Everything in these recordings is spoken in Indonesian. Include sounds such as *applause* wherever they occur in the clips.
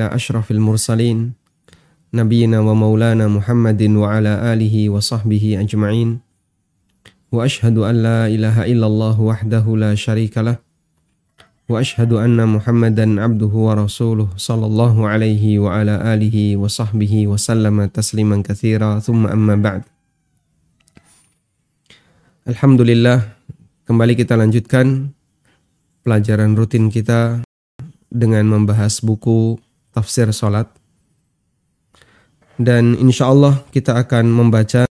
ila ashrafil mursalin nabiyina wa maulana Muhammadin wa ala alihi wa sahbihi ajma'in. Wa ashhadu an la ilaha illallah wahdahu la sharika lah. Wa ashhadu anna Muhammadan abduhu wa rasuluh sallallahu alaihi wa ala alihi wa sahbihi wa sallama tasliman kathira thumma amma ba'd. Alhamdulillah kembali kita lanjutkan pelajaran rutin kita dengan membahas buku tafsir salat dan insya Allah kita akan membaca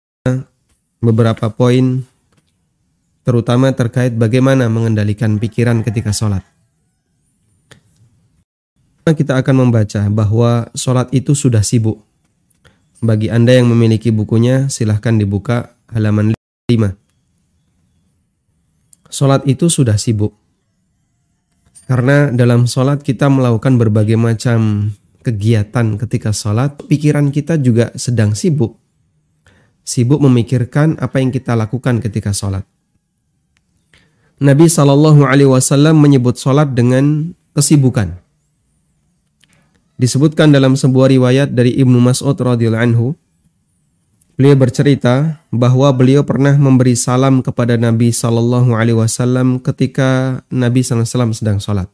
beberapa poin terutama terkait bagaimana mengendalikan pikiran ketika sholat. Kita akan membaca bahwa sholat itu sudah sibuk. Bagi Anda yang memiliki bukunya, silahkan dibuka halaman 5. Sholat itu sudah sibuk. Karena dalam sholat kita melakukan berbagai macam kegiatan ketika sholat, pikiran kita juga sedang sibuk. Sibuk memikirkan apa yang kita lakukan ketika sholat. Nabi Shallallahu Alaihi Wasallam menyebut sholat dengan kesibukan. Disebutkan dalam sebuah riwayat dari Ibnu Mas'ud radhiyallahu anhu, Beliau bercerita bahwa beliau pernah memberi salam kepada Nabi Shallallahu Alaihi Wasallam ketika Nabi SAW sedang sholat.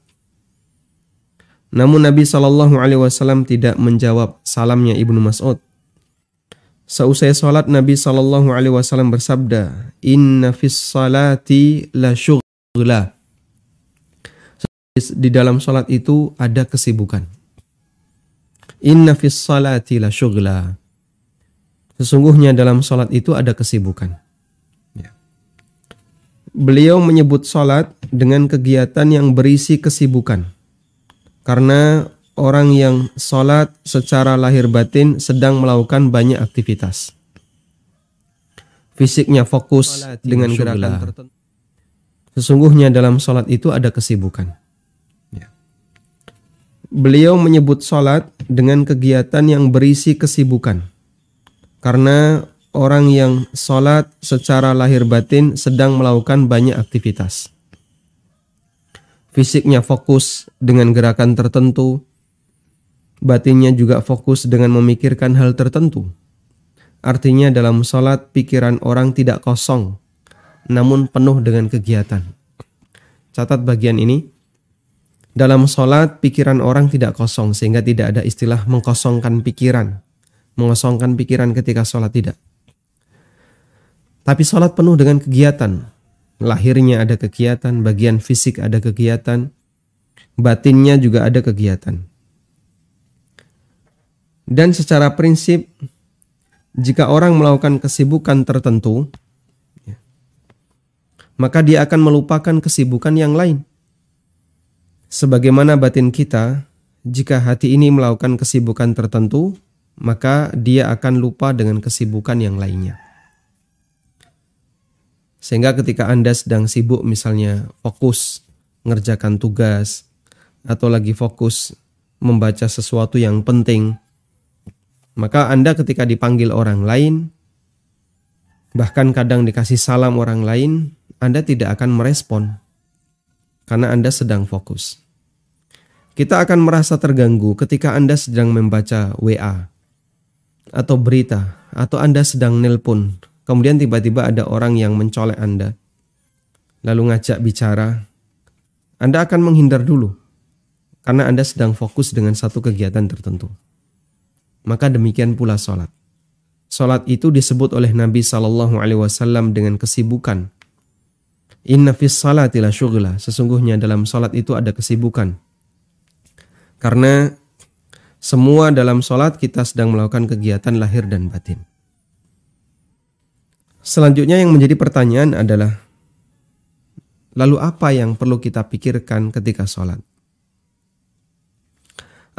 Namun Nabi Shallallahu Alaihi Wasallam tidak menjawab salamnya ibnu Mas'ud. Seusai sholat Nabi Shallallahu Alaihi Wasallam bersabda, Inna fis salati la syughla. Di dalam sholat itu ada kesibukan. Inna fis salati la syughla Sesungguhnya dalam sholat itu ada kesibukan. Ya. Beliau menyebut sholat dengan kegiatan yang berisi kesibukan. Karena orang yang sholat secara lahir batin sedang melakukan banyak aktivitas. Fisiknya fokus dengan gerakan tertentu. Sesungguhnya dalam sholat itu ada kesibukan. Ya. Beliau menyebut sholat dengan kegiatan yang berisi kesibukan karena orang yang sholat secara lahir batin sedang melakukan banyak aktivitas. Fisiknya fokus dengan gerakan tertentu, batinnya juga fokus dengan memikirkan hal tertentu. Artinya dalam sholat pikiran orang tidak kosong, namun penuh dengan kegiatan. Catat bagian ini. Dalam sholat pikiran orang tidak kosong sehingga tidak ada istilah mengkosongkan pikiran mengosongkan pikiran ketika sholat tidak. Tapi sholat penuh dengan kegiatan. Lahirnya ada kegiatan, bagian fisik ada kegiatan, batinnya juga ada kegiatan. Dan secara prinsip, jika orang melakukan kesibukan tertentu, ya, maka dia akan melupakan kesibukan yang lain. Sebagaimana batin kita, jika hati ini melakukan kesibukan tertentu, maka dia akan lupa dengan kesibukan yang lainnya. Sehingga ketika Anda sedang sibuk misalnya fokus mengerjakan tugas atau lagi fokus membaca sesuatu yang penting, maka Anda ketika dipanggil orang lain, bahkan kadang dikasih salam orang lain, Anda tidak akan merespon karena Anda sedang fokus. Kita akan merasa terganggu ketika Anda sedang membaca WA atau berita atau Anda sedang nelpon, kemudian tiba-tiba ada orang yang mencolek Anda, lalu ngajak bicara, Anda akan menghindar dulu karena Anda sedang fokus dengan satu kegiatan tertentu. Maka demikian pula sholat. Sholat itu disebut oleh Nabi Shallallahu Alaihi Wasallam dengan kesibukan. Inna fis salati la. Sesungguhnya dalam sholat itu ada kesibukan. Karena semua dalam sholat kita sedang melakukan kegiatan lahir dan batin. Selanjutnya yang menjadi pertanyaan adalah, lalu apa yang perlu kita pikirkan ketika sholat?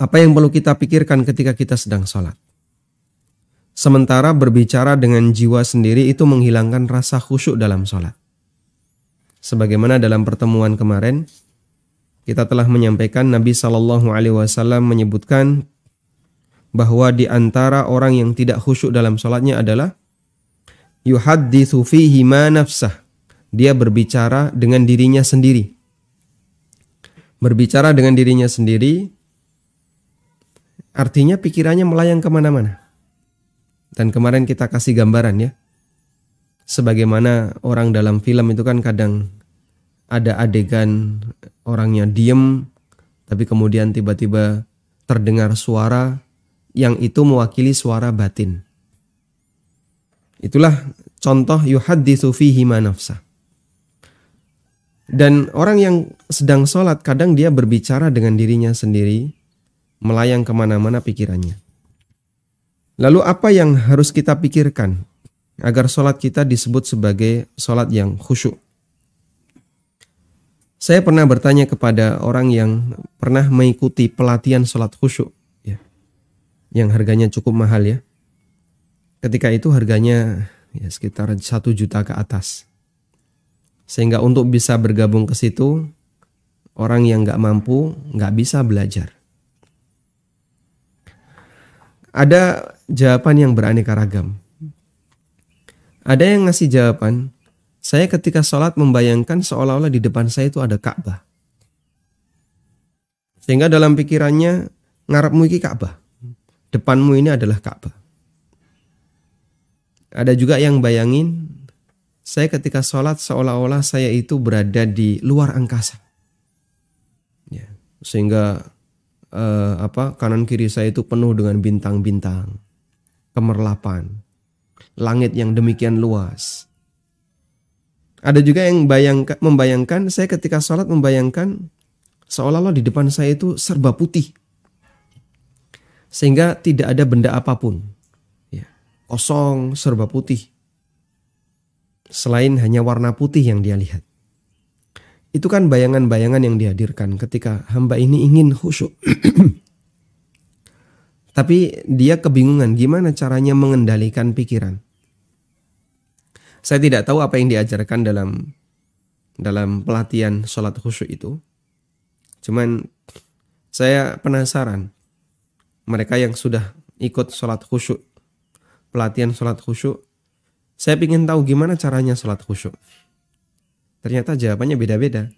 Apa yang perlu kita pikirkan ketika kita sedang sholat? Sementara berbicara dengan jiwa sendiri itu menghilangkan rasa khusyuk dalam sholat. Sebagaimana dalam pertemuan kemarin, kita telah menyampaikan Nabi Shallallahu Alaihi Wasallam menyebutkan bahwa di antara orang yang tidak khusyuk dalam sholatnya adalah yuhaddithu fihi ma nafsah. Dia berbicara dengan dirinya sendiri. Berbicara dengan dirinya sendiri artinya pikirannya melayang ke mana-mana. Dan kemarin kita kasih gambaran ya, sebagaimana orang dalam film itu kan kadang ada adegan orangnya diem, tapi kemudian tiba-tiba terdengar suara yang itu mewakili suara batin. Itulah contoh yuhaditsu fihi nafsa. Dan orang yang sedang sholat kadang dia berbicara dengan dirinya sendiri, melayang ke mana-mana pikirannya. Lalu apa yang harus kita pikirkan agar sholat kita disebut sebagai sholat yang khusyuk? Saya pernah bertanya kepada orang yang pernah mengikuti pelatihan sholat khusyuk, yang harganya cukup mahal ya. Ketika itu harganya ya sekitar satu juta ke atas. Sehingga untuk bisa bergabung ke situ, orang yang nggak mampu nggak bisa belajar. Ada jawaban yang beraneka ragam. Ada yang ngasih jawaban, saya ketika sholat membayangkan seolah-olah di depan saya itu ada Ka'bah. Sehingga dalam pikirannya ngarepmu ini Ka'bah. Depanmu ini adalah Ka'bah. Ada juga yang bayangin saya ketika sholat seolah-olah saya itu berada di luar angkasa. Ya, sehingga eh, apa kanan kiri saya itu penuh dengan bintang-bintang, kemerlapan, langit yang demikian luas. Ada juga yang bayangkan, membayangkan saya ketika sholat membayangkan seolah-olah di depan saya itu serba putih, sehingga tidak ada benda apa pun, ya, kosong serba putih selain hanya warna putih yang dia lihat. Itu kan bayangan-bayangan yang dihadirkan ketika hamba ini ingin khusyuk. *clears throat* Tapi dia kebingungan gimana caranya mengendalikan pikiran. Saya tidak tahu apa yang diajarkan dalam dalam pelatihan sholat khusyuk itu. Cuman saya penasaran mereka yang sudah ikut sholat khusyuk, pelatihan sholat khusyuk, saya ingin tahu gimana caranya sholat khusyuk. Ternyata jawabannya beda-beda.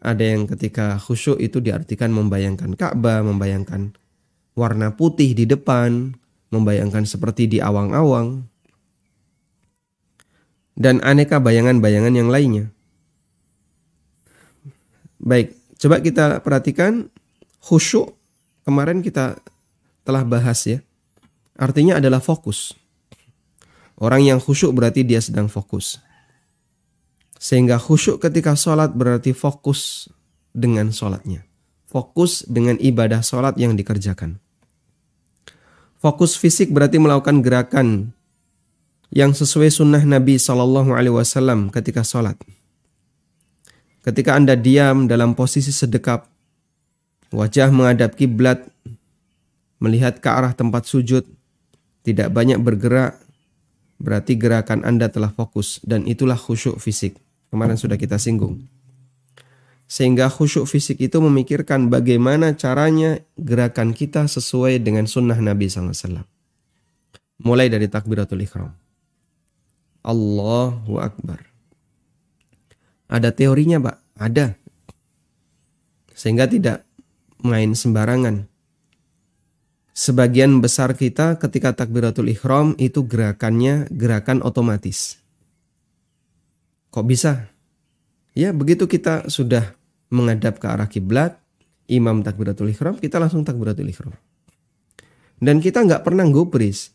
Ada yang ketika khusyuk itu diartikan membayangkan Ka'bah, membayangkan warna putih di depan, membayangkan seperti di awang-awang, dan aneka bayangan-bayangan yang lainnya. Baik, coba kita perhatikan khusyuk kemarin kita telah bahas ya. Artinya adalah fokus. Orang yang khusyuk berarti dia sedang fokus. Sehingga khusyuk ketika sholat berarti fokus dengan sholatnya. Fokus dengan ibadah sholat yang dikerjakan. Fokus fisik berarti melakukan gerakan yang sesuai sunnah Nabi Shallallahu Alaihi Wasallam ketika sholat. Ketika anda diam dalam posisi sedekap, wajah menghadap kiblat, melihat ke arah tempat sujud, tidak banyak bergerak, berarti gerakan Anda telah fokus dan itulah khusyuk fisik. Kemarin sudah kita singgung. Sehingga khusyuk fisik itu memikirkan bagaimana caranya gerakan kita sesuai dengan sunnah Nabi SAW. Mulai dari takbiratul ikhram. Allahu Akbar. Ada teorinya Pak? Ada. Sehingga tidak main sembarangan sebagian besar kita ketika takbiratul ihram itu gerakannya gerakan otomatis. Kok bisa? Ya, begitu kita sudah menghadap ke arah kiblat, imam takbiratul ihram, kita langsung takbiratul ihram. Dan kita nggak pernah gubris.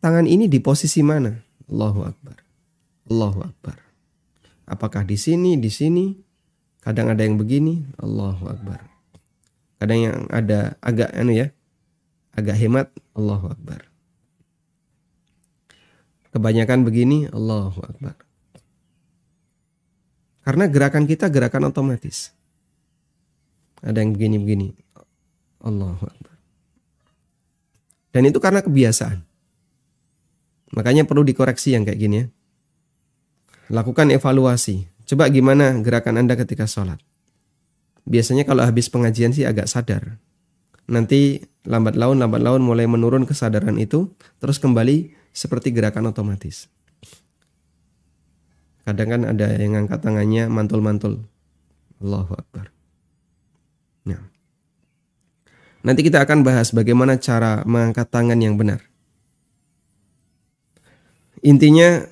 Tangan ini di posisi mana? Allahu Akbar. Allahu Akbar. Apakah di sini, di sini? Kadang ada yang begini, Allahu Akbar. Kadang yang ada agak anu ya, agak hemat Allahu Akbar. Kebanyakan begini Allahu Akbar. Karena gerakan kita gerakan otomatis. Ada yang begini-begini. Allahu Akbar. Dan itu karena kebiasaan. Makanya perlu dikoreksi yang kayak gini ya. Lakukan evaluasi. Coba gimana gerakan Anda ketika sholat. Biasanya kalau habis pengajian sih agak sadar nanti lambat laun lambat laun mulai menurun kesadaran itu terus kembali seperti gerakan otomatis. Kadang kan ada yang angkat tangannya mantul-mantul. Allahu Akbar. Nah. Nanti kita akan bahas bagaimana cara mengangkat tangan yang benar. Intinya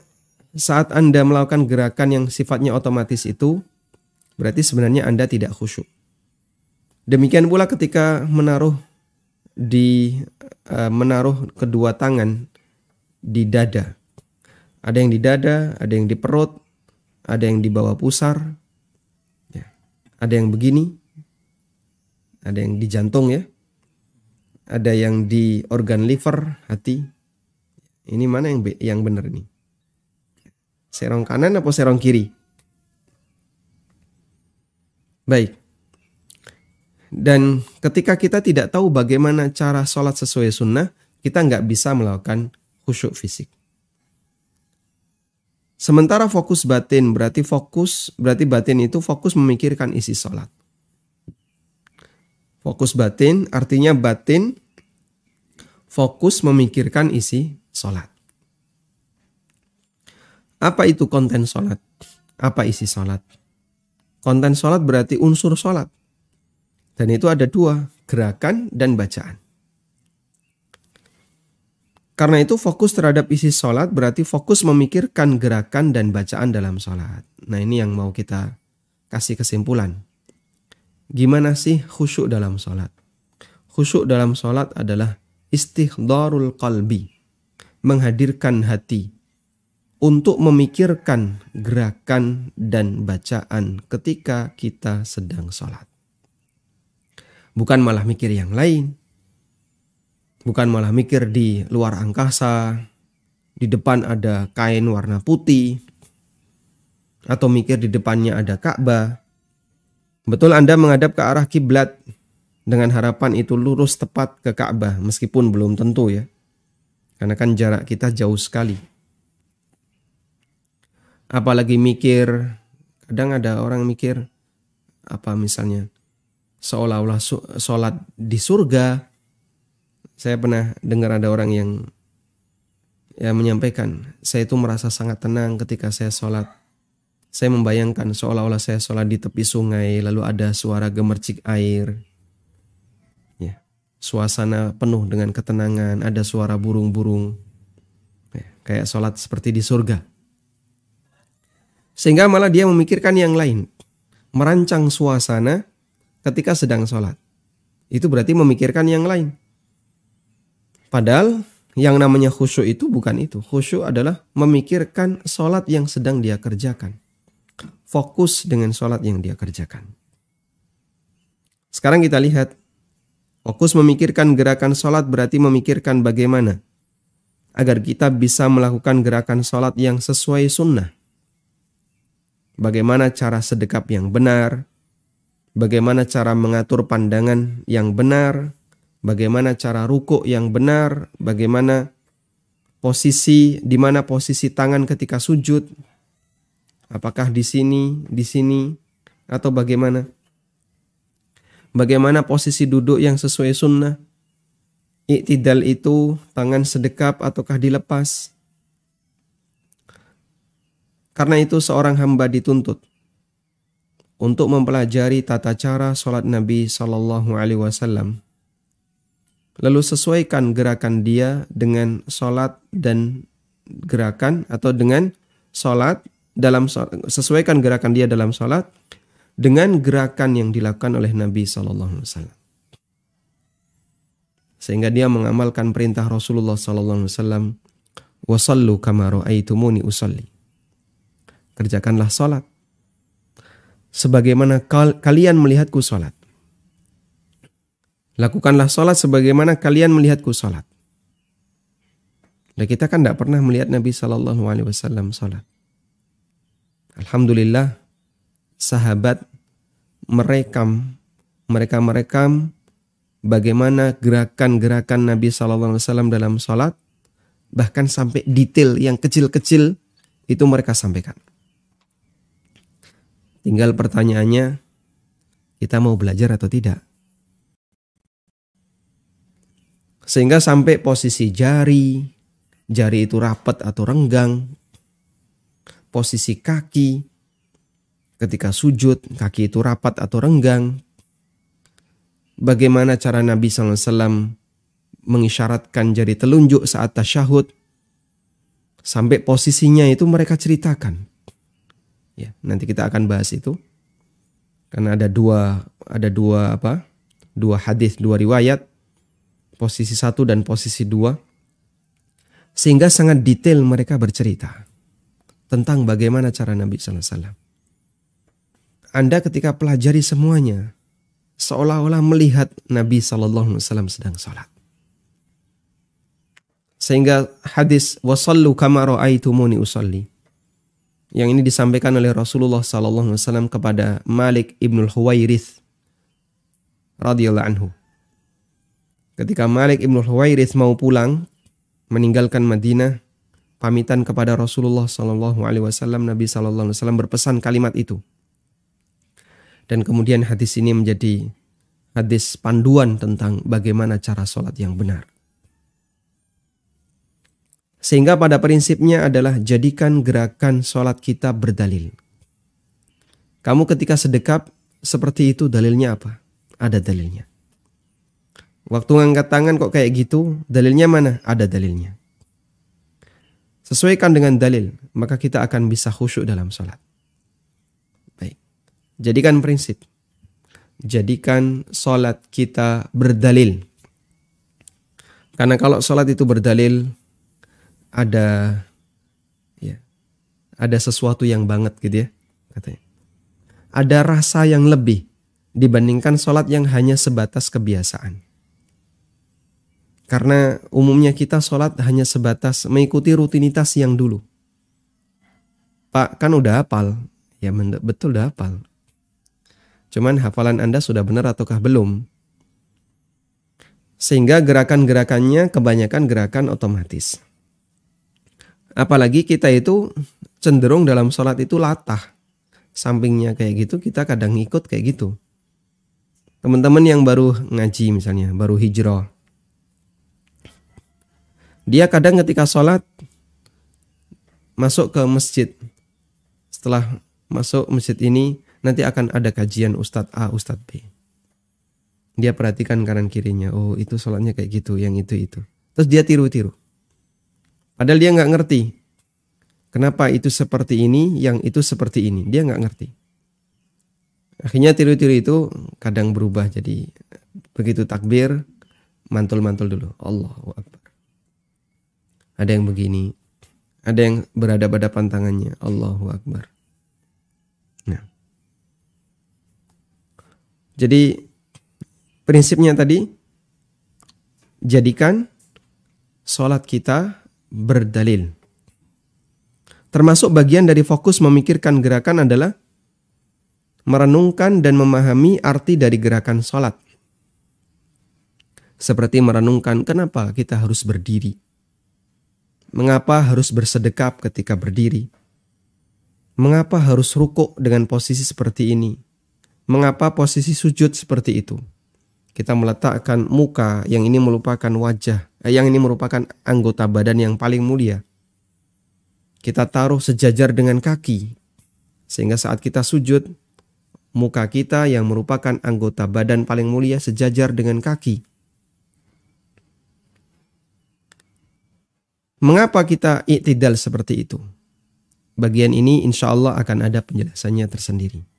saat Anda melakukan gerakan yang sifatnya otomatis itu berarti sebenarnya Anda tidak khusyuk. Demikian pula ketika menaruh di uh, menaruh kedua tangan di dada. Ada yang di dada, ada yang di perut, ada yang di bawah pusar, ya. ada yang begini, ada yang di jantung ya, ada yang di organ liver, hati. Ini mana yang yang benar ini? Serong kanan atau serong kiri? Baik. Dan ketika kita tidak tahu bagaimana cara sholat sesuai sunnah, kita nggak bisa melakukan khusyuk fisik. Sementara fokus batin berarti fokus berarti batin itu fokus memikirkan isi sholat. Fokus batin artinya batin fokus memikirkan isi sholat. Apa itu konten sholat? Apa isi sholat? Konten sholat berarti unsur sholat. Dan itu ada dua, gerakan dan bacaan. Karena itu fokus terhadap isi sholat berarti fokus memikirkan gerakan dan bacaan dalam sholat. Nah ini yang mau kita kasih kesimpulan. Gimana sih khusyuk dalam sholat? Khusyuk dalam sholat adalah istighdarul qalbi. Menghadirkan hati untuk memikirkan gerakan dan bacaan ketika kita sedang sholat. Bukan malah mikir yang lain. Bukan malah mikir di luar angkasa, di depan ada kain warna putih, atau mikir di depannya ada Ka'bah. Betul Anda menghadap ke arah kiblat dengan harapan itu lurus tepat ke Ka'bah meskipun belum tentu ya. Karena kan jarak kita jauh sekali. Apalagi mikir, kadang ada orang mikir apa misalnya seolah-olah sholat di surga. Saya pernah dengar ada orang yang ya menyampaikan, saya itu merasa sangat tenang ketika saya sholat. Saya membayangkan seolah-olah saya sholat di tepi sungai, lalu ada suara gemercik air. Ya, suasana penuh dengan ketenangan, ada suara burung-burung. Ya, kayak sholat seperti di surga. Sehingga malah dia memikirkan yang lain. Merancang suasana ketika sedang sholat. Itu berarti memikirkan yang lain. Padahal yang namanya khusyuk itu bukan itu. Khusyuk adalah memikirkan sholat yang sedang dia kerjakan. Fokus dengan sholat yang dia kerjakan. Sekarang kita lihat. Fokus memikirkan gerakan sholat berarti memikirkan bagaimana agar kita bisa melakukan gerakan sholat yang sesuai sunnah. Bagaimana cara sedekap yang benar, bagaimana cara mengatur pandangan yang benar, bagaimana cara rukuk yang benar, bagaimana posisi di mana posisi tangan ketika sujud. Apakah di sini, di sini atau bagaimana? Bagaimana posisi duduk yang sesuai sunnah? Iktidal itu tangan sedekap ataukah dilepas? Karena itu seorang hamba dituntut untuk mempelajari tata cara sholat Nabi Shallallahu Alaihi Wasallam. Lalu sesuaikan gerakan dia dengan sholat dan gerakan atau dengan sholat dalam sesuaikan gerakan dia dalam sholat dengan gerakan yang dilakukan oleh Nabi Shallallahu Alaihi Wasallam. Sehingga dia mengamalkan perintah Rasulullah Sallallahu Alaihi Wasallam, wasallu kamaru aitumuni usalli. Kerjakanlah sholat sebagaimana kal kalian melihatku sholat. Lakukanlah sholat sebagaimana kalian melihatku sholat. Dan kita kan tidak pernah melihat Nabi Shallallahu Alaihi Wasallam sholat. Alhamdulillah, sahabat merekam, mereka merekam bagaimana gerakan-gerakan Nabi Shallallahu Alaihi Wasallam dalam sholat, bahkan sampai detail yang kecil-kecil itu mereka sampaikan. Tinggal pertanyaannya, kita mau belajar atau tidak? Sehingga sampai posisi jari, jari itu rapat atau renggang, posisi kaki, ketika sujud, kaki itu rapat atau renggang, bagaimana cara Nabi SAW mengisyaratkan jari telunjuk saat tasyahud, sampai posisinya itu mereka ceritakan. Ya, nanti kita akan bahas itu. Karena ada dua ada dua apa? Dua hadis, dua riwayat. Posisi satu dan posisi dua. Sehingga sangat detail mereka bercerita tentang bagaimana cara Nabi SAW. Anda ketika pelajari semuanya, seolah-olah melihat Nabi SAW sedang sholat. Sehingga hadis wasallu kama ra'aitumuni usalli. Yang ini disampaikan oleh Rasulullah SAW kepada Malik ibnul Huwairith radhiyallahu anhu. Ketika Malik ibnul Huwairith mau pulang meninggalkan Madinah, pamitan kepada Rasulullah Sallallahu Alaihi Wasallam, Nabi Sallallahu Alaihi Wasallam berpesan kalimat itu. Dan kemudian hadis ini menjadi hadis panduan tentang bagaimana cara sholat yang benar. Sehingga pada prinsipnya adalah jadikan gerakan sholat kita berdalil. Kamu ketika sedekap seperti itu dalilnya apa? Ada dalilnya. Waktu ngangkat tangan kok kayak gitu, dalilnya mana? Ada dalilnya. Sesuaikan dengan dalil, maka kita akan bisa khusyuk dalam sholat. Baik. Jadikan prinsip. Jadikan sholat kita berdalil. Karena kalau sholat itu berdalil, ada ya, ada sesuatu yang banget gitu ya, katanya. Ada rasa yang lebih dibandingkan sholat yang hanya sebatas kebiasaan. Karena umumnya kita sholat hanya sebatas mengikuti rutinitas yang dulu. Pak, kan udah hafal. Ya betul udah hafal. Cuman hafalan Anda sudah benar ataukah belum? Sehingga gerakan-gerakannya kebanyakan gerakan otomatis. Apalagi kita itu cenderung dalam sholat itu latah. Sampingnya kayak gitu, kita kadang ikut kayak gitu. Teman-teman yang baru ngaji misalnya, baru hijrah dia kadang ketika sholat masuk ke masjid. Setelah masuk masjid ini nanti akan ada kajian Ustadz A, Ustadz B. Dia perhatikan kanan kirinya. Oh itu sholatnya kayak gitu, yang itu itu. Terus dia tiru-tiru. Padahal dia nggak ngerti. Kenapa itu seperti ini, yang itu seperti ini. Dia nggak ngerti. Akhirnya tiru-tiru itu kadang berubah jadi begitu takbir, mantul-mantul dulu. Allahu Akbar ada yang begini, ada yang berada pada pantangannya. Allahu Akbar. Nah. Jadi prinsipnya tadi jadikan sholat kita berdalil. Termasuk bagian dari fokus memikirkan gerakan adalah merenungkan dan memahami arti dari gerakan sholat. Seperti merenungkan kenapa kita harus berdiri. Mengapa harus bersedekap ketika berdiri? Mengapa harus rukuk dengan posisi seperti ini? Mengapa posisi sujud seperti itu? Kita meletakkan muka yang ini merupakan wajah, eh, yang ini merupakan anggota badan yang paling mulia. Kita taruh sejajar dengan kaki, sehingga saat kita sujud, muka kita yang merupakan anggota badan paling mulia sejajar dengan kaki. Mengapa kita iktidal seperti itu? Bagian ini insya Allah akan ada penjelasannya tersendiri.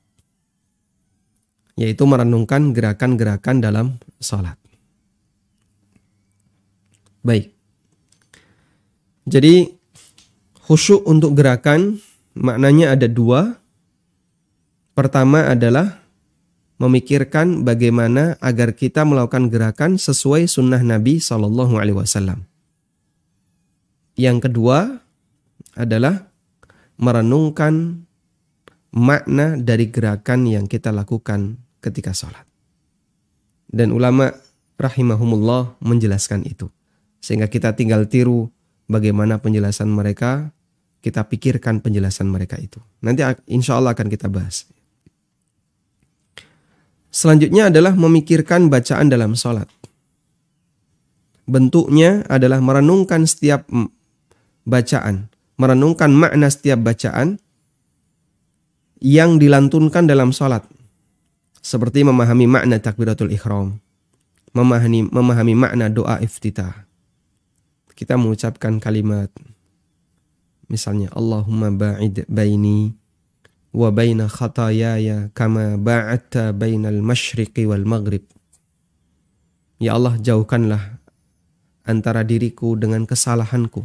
Yaitu merenungkan gerakan-gerakan dalam sholat. Baik. Jadi khusyuk untuk gerakan maknanya ada dua. Pertama adalah memikirkan bagaimana agar kita melakukan gerakan sesuai sunnah Nabi Shallallahu Alaihi Wasallam. Yang kedua adalah merenungkan makna dari gerakan yang kita lakukan ketika sholat. Dan ulama rahimahumullah menjelaskan itu. Sehingga kita tinggal tiru bagaimana penjelasan mereka, kita pikirkan penjelasan mereka itu. Nanti insya Allah akan kita bahas. Selanjutnya adalah memikirkan bacaan dalam sholat. Bentuknya adalah merenungkan setiap bacaan, merenungkan makna setiap bacaan yang dilantunkan dalam sholat. Seperti memahami makna takbiratul ikhram, memahami memahami makna doa iftitah. Kita mengucapkan kalimat misalnya Allahumma ba'id baini wa baina khatayaya kama ba'atta bainal masyriqi wal maghrib. Ya Allah jauhkanlah antara diriku dengan kesalahanku.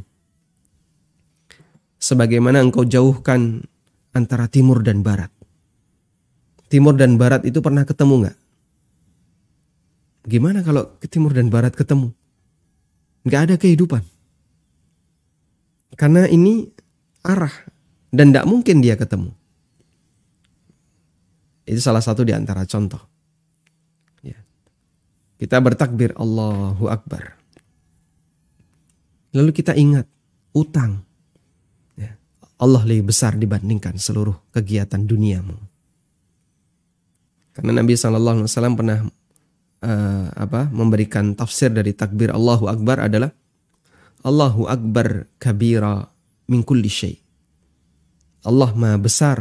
Sebagaimana engkau jauhkan antara timur dan barat. Timur dan barat itu pernah ketemu nggak? Gimana kalau ke timur dan barat ketemu? Nggak ada kehidupan. Karena ini arah dan tidak mungkin dia ketemu. Itu salah satu di antara contoh. Ya. Kita bertakbir Allahu Akbar. Lalu kita ingat utang. Ya. Allah lebih besar dibandingkan seluruh kegiatan duniamu. Karena Nabi Shallallahu Alaihi Wasallam pernah uh, apa memberikan tafsir dari takbir Allahu Akbar adalah Allahu Akbar kabira min kulli syai. Allah Maha besar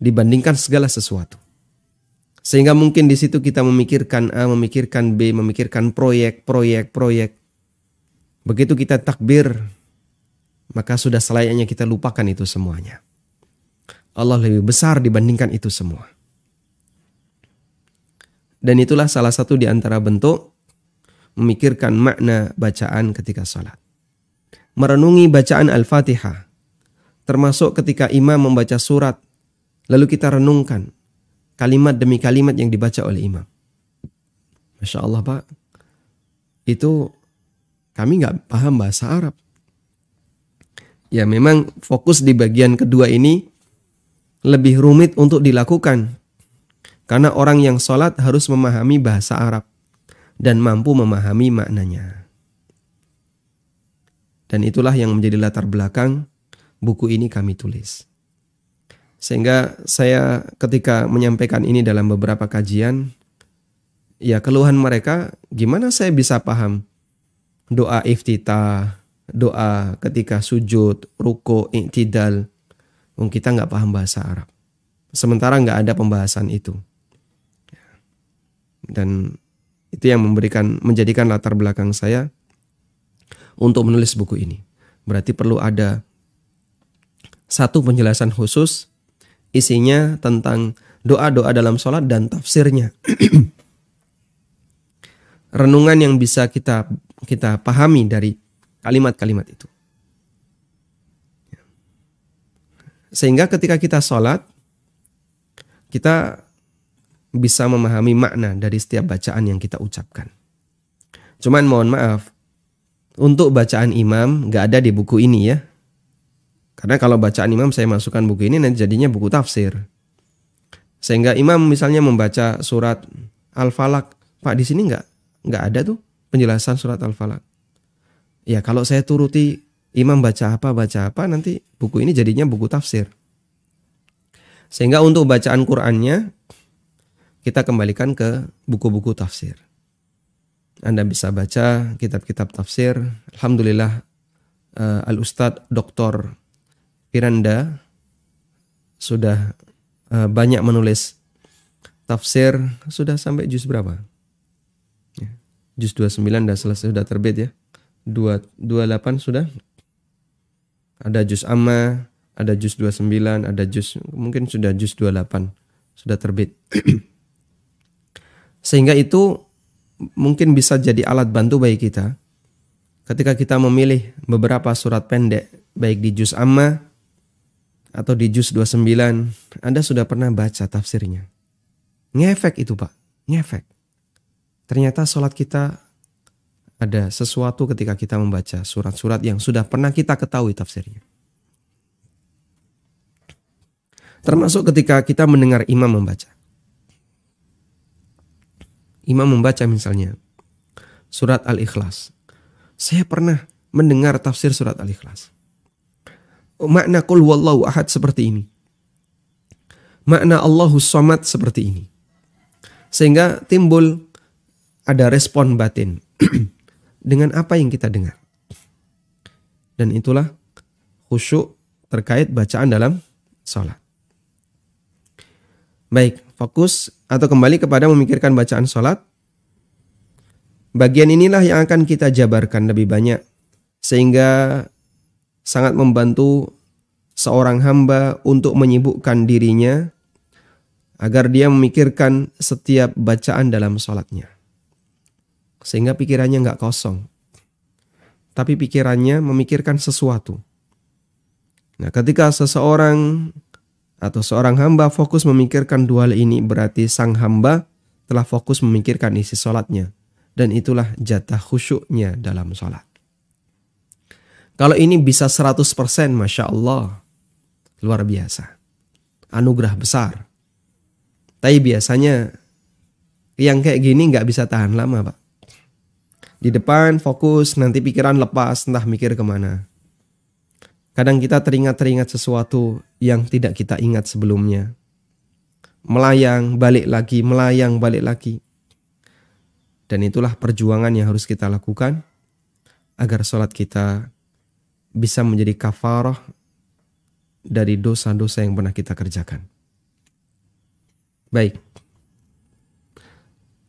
dibandingkan segala sesuatu. Sehingga mungkin di situ kita memikirkan A, memikirkan B, memikirkan proyek, proyek, proyek. Begitu kita takbir, maka sudah selayaknya kita lupakan itu semuanya. Allah lebih besar dibandingkan itu semua. Dan itulah salah satu di antara bentuk memikirkan makna bacaan ketika sholat. Merenungi bacaan Al-Fatihah. Termasuk ketika imam membaca surat. Lalu kita renungkan kalimat demi kalimat yang dibaca oleh imam. Masya Allah Pak. Itu kami nggak paham bahasa Arab. Ya memang fokus di bagian kedua ini lebih rumit untuk dilakukan karena orang yang sholat harus memahami bahasa Arab dan mampu memahami maknanya. Dan itulah yang menjadi latar belakang buku ini kami tulis. Sehingga saya ketika menyampaikan ini dalam beberapa kajian, ya keluhan mereka gimana saya bisa paham doa iftitah, doa ketika sujud, ruko, iktidal. Kita nggak paham bahasa Arab. Sementara nggak ada pembahasan itu dan itu yang memberikan menjadikan latar belakang saya untuk menulis buku ini. Berarti perlu ada satu penjelasan khusus isinya tentang doa-doa dalam sholat dan tafsirnya. *clears throat* Renungan yang bisa kita kita pahami dari kalimat-kalimat itu. Sehingga ketika kita sholat, kita bisa memahami makna dari setiap bacaan yang kita ucapkan. Cuman mohon maaf, untuk bacaan imam nggak ada di buku ini ya. Karena kalau bacaan imam saya masukkan buku ini nanti jadinya buku tafsir. Sehingga imam misalnya membaca surat Al-Falak, Pak di sini nggak nggak ada tuh penjelasan surat Al-Falak. Ya kalau saya turuti imam baca apa baca apa nanti buku ini jadinya buku tafsir. Sehingga untuk bacaan Qur'annya kita kembalikan ke buku-buku tafsir. Anda bisa baca kitab-kitab tafsir. Alhamdulillah uh, Al-Ustadz Dr. Piranda sudah uh, banyak menulis tafsir sudah sampai juz berapa? Ya, juz 29 sudah selesai sudah terbit ya. 2 28 sudah. Ada juz amma, ada juz 29, ada juz mungkin sudah juz 28 sudah terbit. *clears throat* Sehingga itu mungkin bisa jadi alat bantu bagi kita. Ketika kita memilih beberapa surat pendek baik di juz amma atau di juz 29 Anda sudah pernah baca tafsirnya. Ngefek itu Pak. Ngefek. Ternyata sholat kita ada sesuatu ketika kita membaca surat-surat yang sudah pernah kita ketahui tafsirnya. Termasuk ketika kita mendengar imam membaca imam membaca misalnya surat Al-Ikhlas. Saya pernah mendengar tafsir surat Al-Ikhlas. Makna kul wallahu ahad seperti ini. Makna Allahus somad seperti ini. Sehingga timbul ada respon batin *clears throat* dengan apa yang kita dengar. Dan itulah khusyuk terkait bacaan dalam sholat. Baik, fokus atau kembali kepada memikirkan bacaan sholat. Bagian inilah yang akan kita jabarkan lebih banyak sehingga sangat membantu seorang hamba untuk menyibukkan dirinya agar dia memikirkan setiap bacaan dalam sholatnya. Sehingga pikirannya nggak kosong. Tapi pikirannya memikirkan sesuatu. Nah ketika seseorang atau seorang hamba fokus memikirkan dua hal ini berarti sang hamba telah fokus memikirkan isi sholatnya. Dan itulah jatah khusyuknya dalam sholat. Kalau ini bisa 100% Masya Allah. Luar biasa. Anugerah besar. Tapi biasanya yang kayak gini nggak bisa tahan lama Pak. Di depan fokus, nanti pikiran lepas, entah mikir ke mana. Kadang kita teringat-teringat sesuatu yang tidak kita ingat sebelumnya. Melayang, balik lagi, melayang, balik lagi. Dan itulah perjuangan yang harus kita lakukan agar sholat kita bisa menjadi kafarah dari dosa-dosa yang pernah kita kerjakan. Baik.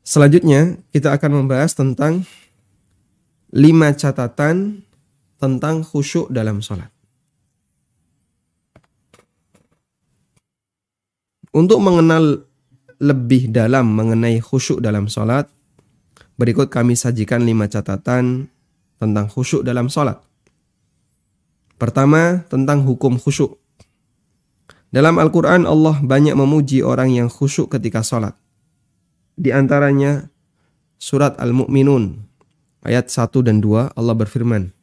Selanjutnya kita akan membahas tentang lima catatan tentang khusyuk dalam sholat. Untuk mengenal lebih dalam mengenai khusyuk dalam sholat, berikut kami sajikan lima catatan tentang khusyuk dalam sholat. Pertama, tentang hukum khusyuk. Dalam Al-Quran Allah banyak memuji orang yang khusyuk ketika sholat. Di antaranya surat Al-Mu'minun ayat 1 dan 2 Allah berfirman.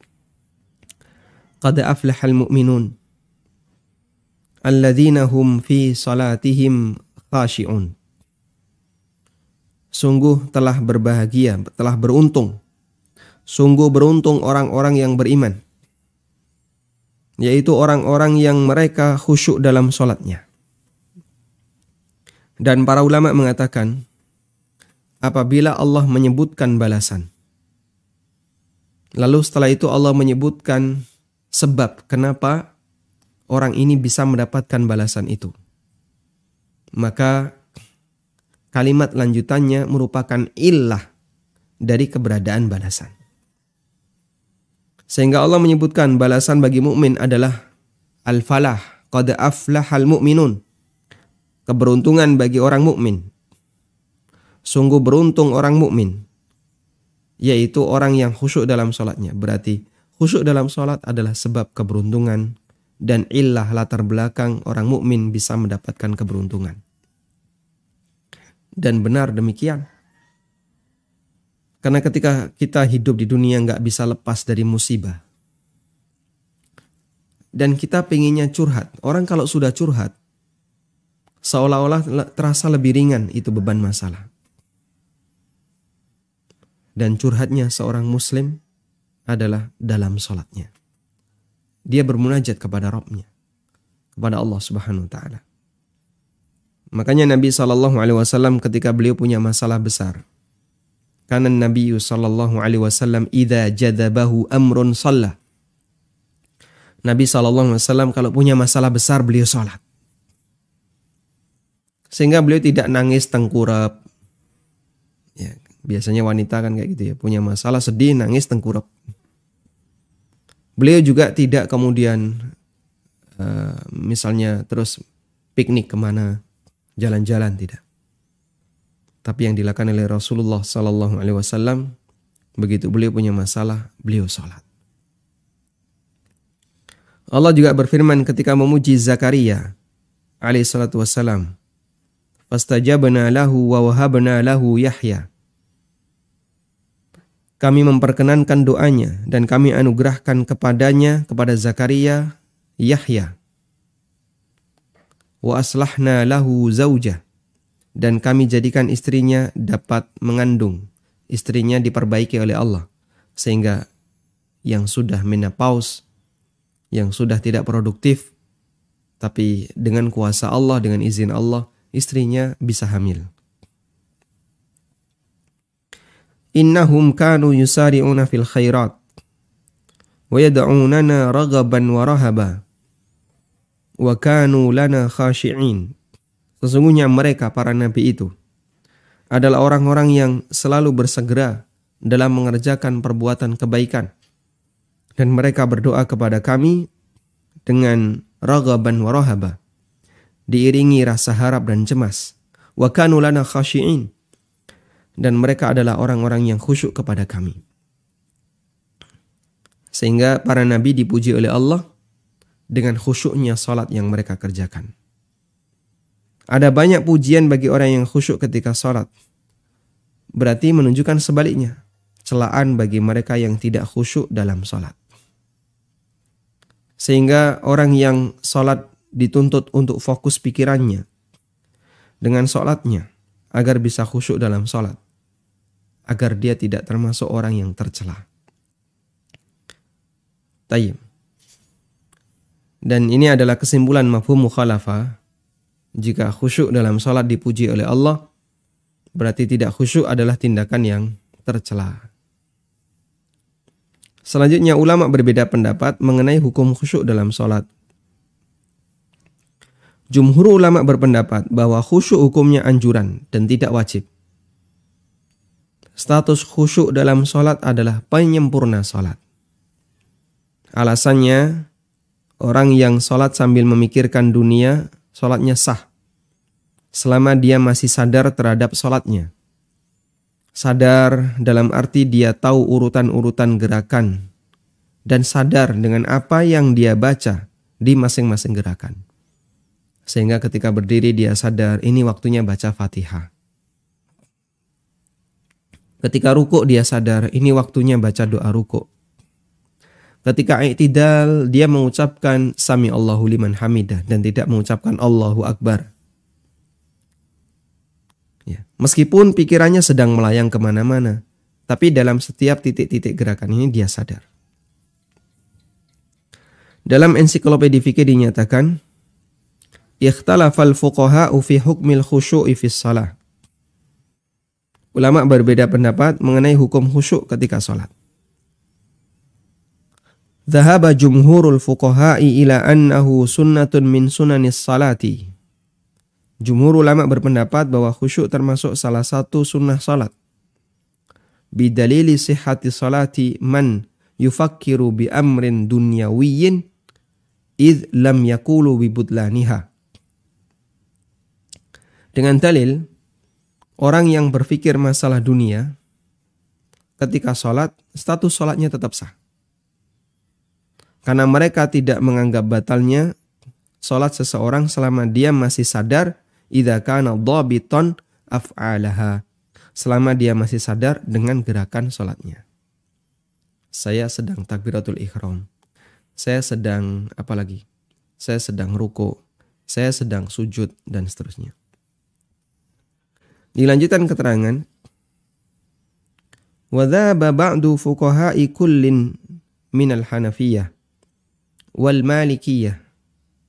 Qad aflahal mu'minun alladzina hum fi salatihim khashi'un. Sungguh telah berbahagia, telah beruntung. Sungguh beruntung orang-orang yang beriman yaitu orang-orang yang mereka khusyuk dalam sholatnya. Dan para ulama mengatakan, apabila Allah menyebutkan balasan, lalu setelah itu Allah menyebutkan sebab kenapa orang ini bisa mendapatkan balasan itu. Maka kalimat lanjutannya merupakan illah dari keberadaan balasan. Sehingga Allah menyebutkan balasan bagi mukmin adalah al-falah, qad aflahal mu'minun. Keberuntungan bagi orang mukmin. Sungguh beruntung orang mukmin, yaitu orang yang khusyuk dalam sholatnya. Berarti khusyuk dalam sholat adalah sebab keberuntungan dan illah latar belakang orang mukmin bisa mendapatkan keberuntungan. Dan benar demikian. Karena ketika kita hidup di dunia nggak bisa lepas dari musibah. Dan kita pengennya curhat. Orang kalau sudah curhat, seolah-olah terasa lebih ringan itu beban masalah. Dan curhatnya seorang muslim adalah dalam sholatnya. Dia bermunajat kepada Rabbnya. Kepada Allah subhanahu wa ta'ala. Makanya Nabi SAW ketika beliau punya masalah besar karena Nabi sallallahu alaihi wasallam idza jadabahu amrun shalla. Nabi sallallahu alaihi wasallam kalau punya masalah besar beliau salat. Sehingga beliau tidak nangis tengkurap. Ya, biasanya wanita kan kayak gitu ya, punya masalah sedih nangis tengkurap. Beliau juga tidak kemudian uh, misalnya terus piknik ke mana, jalan-jalan tidak. Tapi yang dilakukan oleh Rasulullah Sallallahu Alaihi Wasallam begitu beliau punya masalah, beliau sholat. Allah juga berfirman ketika memuji Zakaria alaihi salatu wassalam. Fastajabna lahu wa wahabna lahu Yahya. Kami memperkenankan doanya dan kami anugerahkan kepadanya kepada Zakaria Yahya. Wa aslahna lahu zaujah dan kami jadikan istrinya dapat mengandung. Istrinya diperbaiki oleh Allah sehingga yang sudah menopause, yang sudah tidak produktif, tapi dengan kuasa Allah, dengan izin Allah, istrinya bisa hamil. Innahum kanu yusari'una fil khairat wa yad'unana ragaban wa rahaba wa kanu lana khashi'in Sesungguhnya mereka para nabi itu adalah orang-orang yang selalu bersegera dalam mengerjakan perbuatan kebaikan. Dan mereka berdoa kepada kami dengan ragaban wa rahaba. Diiringi rasa harap dan cemas. Wa kanu lana khashi'in. Dan mereka adalah orang-orang yang khusyuk kepada kami. Sehingga para nabi dipuji oleh Allah dengan khusyuknya salat yang mereka kerjakan. Ada banyak pujian bagi orang yang khusyuk ketika salat. Berarti menunjukkan sebaliknya. Celaan bagi mereka yang tidak khusyuk dalam salat. Sehingga orang yang salat dituntut untuk fokus pikirannya dengan salatnya agar bisa khusyuk dalam salat. Agar dia tidak termasuk orang yang tercela. Tayyib. Dan ini adalah kesimpulan mafhum mukhalafah. Jika khusyuk dalam sholat dipuji oleh Allah, berarti tidak khusyuk adalah tindakan yang tercela. Selanjutnya ulama berbeda pendapat mengenai hukum khusyuk dalam sholat. Jumhur ulama berpendapat bahwa khusyuk hukumnya anjuran dan tidak wajib. Status khusyuk dalam sholat adalah penyempurna sholat. Alasannya, orang yang sholat sambil memikirkan dunia, sholatnya sah. Selama dia masih sadar terhadap sholatnya. Sadar dalam arti dia tahu urutan-urutan gerakan. Dan sadar dengan apa yang dia baca di masing-masing gerakan. Sehingga ketika berdiri dia sadar ini waktunya baca fatihah. Ketika rukuk dia sadar ini waktunya baca doa rukuk. Ketika i'tidal dia mengucapkan sami Allahu liman hamidah dan tidak mengucapkan Allahu akbar. Ya. Meskipun pikirannya sedang melayang ke mana-mana, tapi dalam setiap titik-titik gerakan ini dia sadar. Dalam ensiklopedia fikih dinyatakan, ikhtalafal fuqaha'u fi hukmil khusyu'i fi salah. Ulama berbeda pendapat mengenai hukum khusyuk ketika sholat. Dhahaba jumhurul fuqaha'i ila annahu sunnatun min sunanis salati. Jumhur ulama berpendapat bahwa khusyuk termasuk salah satu sunnah salat. Bidalili sihhati salati man yufakkiru bi amrin dunyawiyin id lam yakulu bibudlaniha. Dengan dalil, orang yang berpikir masalah dunia, ketika sholat, status sholatnya tetap sah karena mereka tidak menganggap batalnya sholat seseorang selama dia masih sadar idza kana dhabiton af'alaha selama dia masih sadar dengan gerakan sholatnya. Saya sedang takbiratul ihram. Saya sedang apa lagi? Saya sedang ruko. Saya sedang sujud dan seterusnya. Dilanjutkan keterangan. Wadhaba ba'du fuqaha'i kullin minal hanafiyah wal malikiyah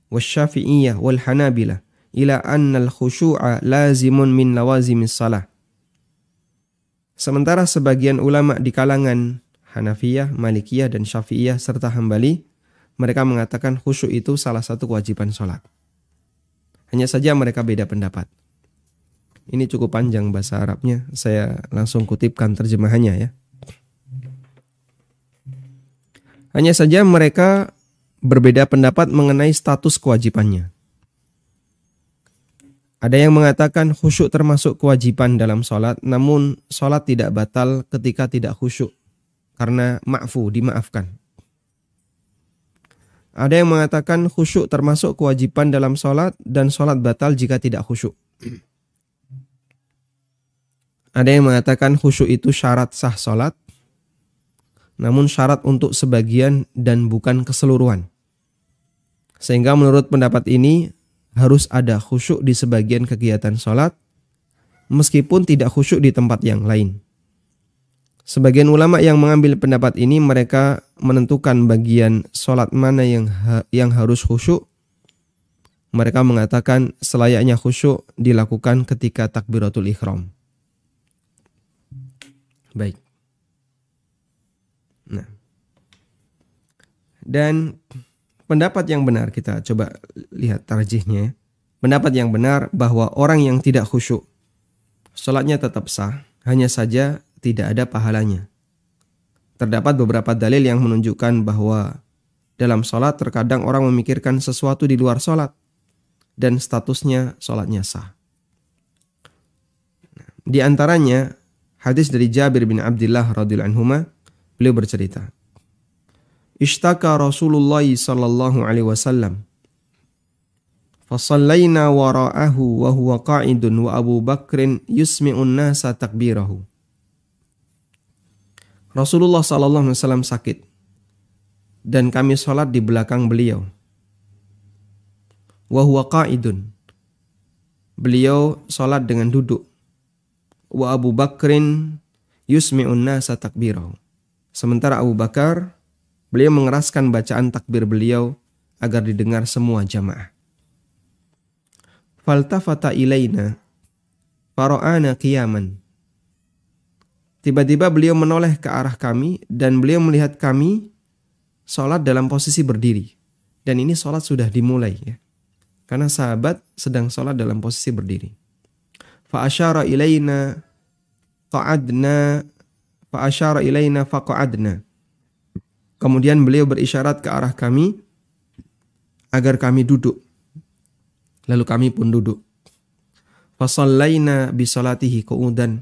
syafi'iyah wal hanabilah ila anna al khushu'a lazimun min lawazimis salah. Sementara sebagian ulama di kalangan Hanafiyah, Malikiyah, dan Syafi'iyah serta Hambali, mereka mengatakan khusyuk itu salah satu kewajiban sholat. Hanya saja mereka beda pendapat. Ini cukup panjang bahasa Arabnya, saya langsung kutipkan terjemahannya ya. Hanya saja mereka berbeda pendapat mengenai status kewajibannya. Ada yang mengatakan khusyuk termasuk kewajiban dalam sholat, namun sholat tidak batal ketika tidak khusyuk karena ma'fu, dimaafkan. Ada yang mengatakan khusyuk termasuk kewajiban dalam sholat dan sholat batal jika tidak khusyuk. Ada yang mengatakan khusyuk itu syarat sah sholat, namun syarat untuk sebagian dan bukan keseluruhan. Sehingga menurut pendapat ini harus ada khusyuk di sebagian kegiatan sholat meskipun tidak khusyuk di tempat yang lain. Sebagian ulama yang mengambil pendapat ini mereka menentukan bagian sholat mana yang ha yang harus khusyuk. Mereka mengatakan selayaknya khusyuk dilakukan ketika takbiratul ikhram. Baik. Nah. Dan pendapat yang benar kita coba lihat tarjihnya. Ya. Pendapat yang benar bahwa orang yang tidak khusyuk sholatnya tetap sah, hanya saja tidak ada pahalanya. Terdapat beberapa dalil yang menunjukkan bahwa dalam sholat terkadang orang memikirkan sesuatu di luar sholat dan statusnya sholatnya sah. Di antaranya hadis dari Jabir bin Abdullah radhiyallahu anhu beliau bercerita Ishtaka Rasulullah sallallahu alaihi wasallam Fasallaina wara'ahu wa huwa qa'idun wa Abu Bakrin yusmi'un nasa takbirahu. Rasulullah sallallahu alaihi wasallam sakit dan kami sholat di belakang beliau. Wa huwa qa'idun. Beliau sholat dengan duduk. Wa Abu Bakrin yusmi'un nasa takbirahu. Sementara Abu Bakar, beliau mengeraskan bacaan takbir beliau agar didengar semua jamaah. Faltafata ilaina faro'ana kiaman. Tiba-tiba beliau menoleh ke arah kami dan beliau melihat kami sholat dalam posisi berdiri. Dan ini sholat sudah dimulai ya. Karena sahabat sedang sholat dalam posisi berdiri. Fa'asyara ilaina qa'adna fa'asyara ilaina faqa'adna. Kemudian beliau berisyarat ke arah kami agar kami duduk. Lalu kami pun duduk. Fasallaina bisolatihi qu'udan.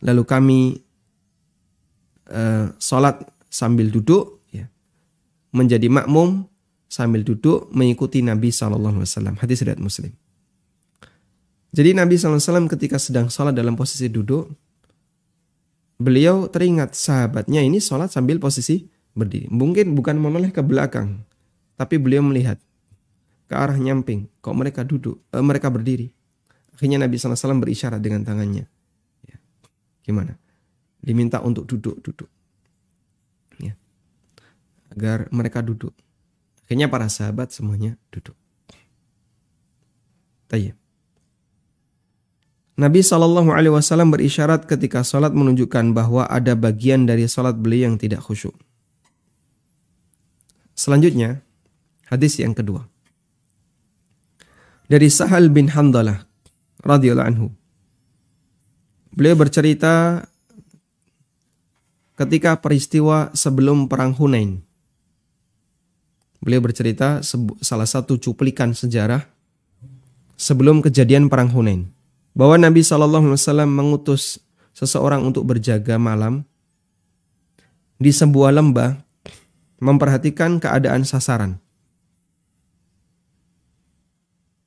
Lalu kami uh, salat sambil duduk ya. Menjadi makmum sambil duduk mengikuti Nabi SAW. Hadis riwayat Muslim. Jadi Nabi SAW ketika sedang sholat dalam posisi duduk, beliau teringat sahabatnya ini sholat sambil posisi berdiri. Mungkin bukan menoleh ke belakang, tapi beliau melihat ke arah nyamping. Kok mereka duduk, eh, mereka berdiri. Akhirnya Nabi SAW berisyarat dengan tangannya. Ya. Gimana? Diminta untuk duduk, duduk. Ya. Agar mereka duduk. Akhirnya para sahabat semuanya duduk. Tayyip. Nabi Shallallahu Alaihi Wasallam berisyarat ketika sholat menunjukkan bahwa ada bagian dari sholat beliau yang tidak khusyuk. Selanjutnya, hadis yang kedua dari Sahal bin Handalah radhiyallahu anhu. Beliau bercerita ketika peristiwa sebelum perang Hunain. Beliau bercerita salah satu cuplikan sejarah sebelum kejadian perang Hunain bahwa Nabi Shallallahu Alaihi Wasallam mengutus seseorang untuk berjaga malam di sebuah lembah memperhatikan keadaan sasaran.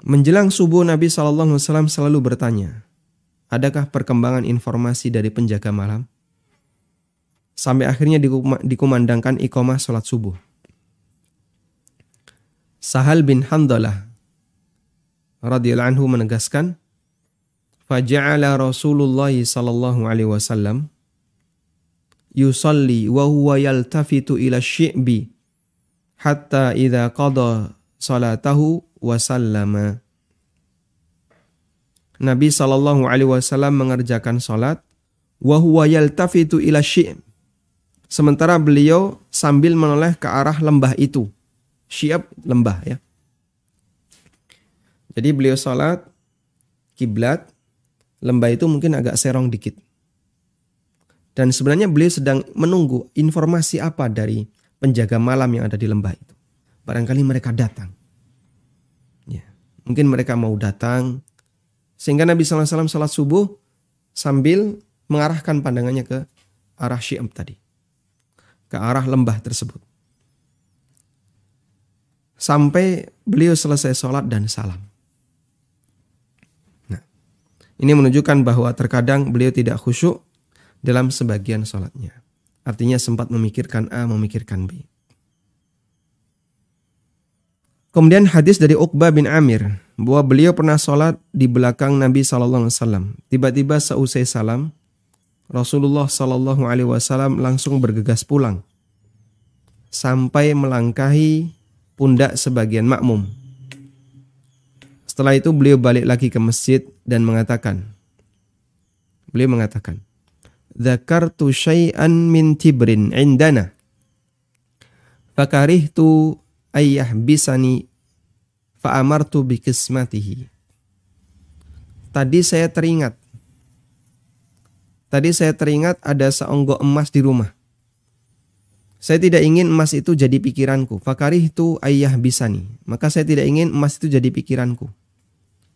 Menjelang subuh Nabi Shallallahu Alaihi Wasallam selalu bertanya, adakah perkembangan informasi dari penjaga malam? Sampai akhirnya dikumandangkan iqamah sholat subuh. Sahal bin Handalah radhiyallahu anhu menegaskan, "Faja'ala Rasulullah sallallahu alaihi wasallam yusalli wa huwa yaltafitu ila syi'bi hatta idza qada salatahu wasallama. Nabi Shallallahu Alaihi Wasallam mengerjakan sholat, wahwa yaltafitu ila syi'b. Sementara beliau sambil menoleh ke arah lembah itu. Syi'ab lembah ya. Jadi beliau sholat, kiblat, lembah itu mungkin agak serong dikit. Dan sebenarnya beliau sedang menunggu informasi apa dari penjaga malam yang ada di lembah itu. Barangkali mereka datang. Mungkin mereka mau datang. Sehingga Nabi SAW salat subuh sambil mengarahkan pandangannya ke arah Syi'am tadi. Ke arah lembah tersebut. Sampai beliau selesai sholat dan salam. Ini menunjukkan bahwa terkadang beliau tidak khusyuk dalam sebagian sholatnya. Artinya sempat memikirkan A, memikirkan B. Kemudian hadis dari Uqbah bin Amir bahwa beliau pernah sholat di belakang Nabi Sallallahu Alaihi Wasallam. Tiba-tiba seusai salam, Rasulullah Sallallahu Alaihi Wasallam langsung bergegas pulang sampai melangkahi pundak sebagian makmum. Setelah itu beliau balik lagi ke masjid dan mengatakan, beliau mengatakan, Zakartu syai'an min tibrin indana. Fakarihtu ayah bisani fa'amartu bikismatihi. Tadi saya teringat tadi saya teringat ada seonggok emas di rumah. Saya tidak ingin emas itu jadi pikiranku. Fakarih itu ayah bisa nih. Maka saya tidak ingin emas itu jadi pikiranku.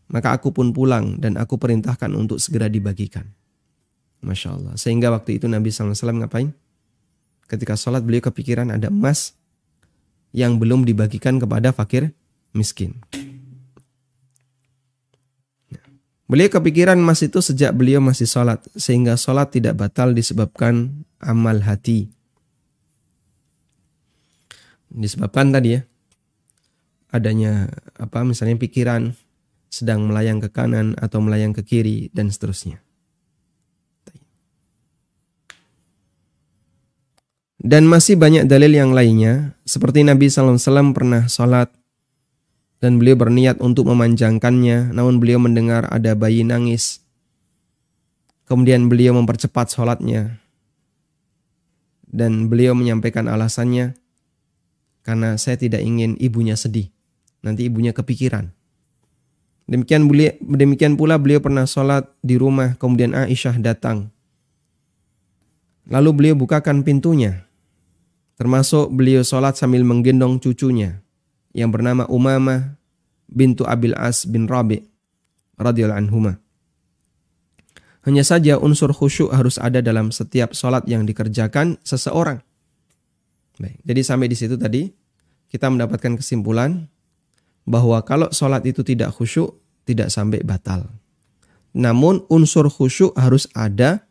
Maka aku pun pulang dan aku perintahkan untuk segera dibagikan. Masya Allah. Sehingga waktu itu Nabi SAW ngapain? Ketika sholat beliau kepikiran ada emas yang belum dibagikan kepada fakir miskin. Beliau kepikiran emas itu sejak beliau masih sholat, sehingga sholat tidak batal disebabkan amal hati. Disebabkan tadi ya, adanya apa misalnya pikiran sedang melayang ke kanan atau melayang ke kiri dan seterusnya. Dan masih banyak dalil yang lainnya, seperti Nabi SAW pernah sholat dan beliau berniat untuk memanjangkannya, namun beliau mendengar ada bayi nangis. Kemudian beliau mempercepat sholatnya. Dan beliau menyampaikan alasannya, karena saya tidak ingin ibunya sedih. Nanti ibunya kepikiran. Demikian, demikian pula beliau pernah sholat di rumah, kemudian Aisyah datang. Lalu beliau bukakan pintunya. Termasuk beliau sholat sambil menggendong cucunya yang bernama Umamah bintu Abil As bin Rabi radhiyallahu anhuma. Hanya saja unsur khusyuk harus ada dalam setiap sholat yang dikerjakan seseorang. Baik, jadi sampai di situ tadi kita mendapatkan kesimpulan bahwa kalau sholat itu tidak khusyuk, tidak sampai batal. Namun unsur khusyuk harus ada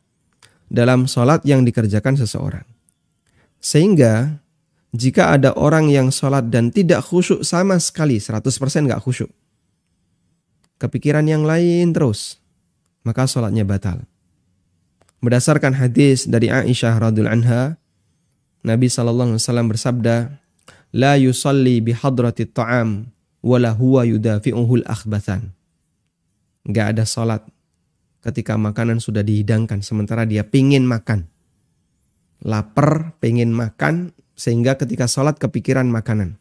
dalam sholat yang dikerjakan seseorang. Sehingga jika ada orang yang sholat dan tidak khusyuk sama sekali, 100% nggak khusyuk. Kepikiran yang lain terus, maka sholatnya batal. Berdasarkan hadis dari Aisyah radhiallahu anha, Nabi wasallam bersabda, "La yusalli bihadrati ta'am wala huwa yudafi'uhul akhbathan." Enggak ada sholat ketika makanan sudah dihidangkan sementara dia pingin makan. Lapar, pengen makan, sehingga ketika sholat kepikiran makanan.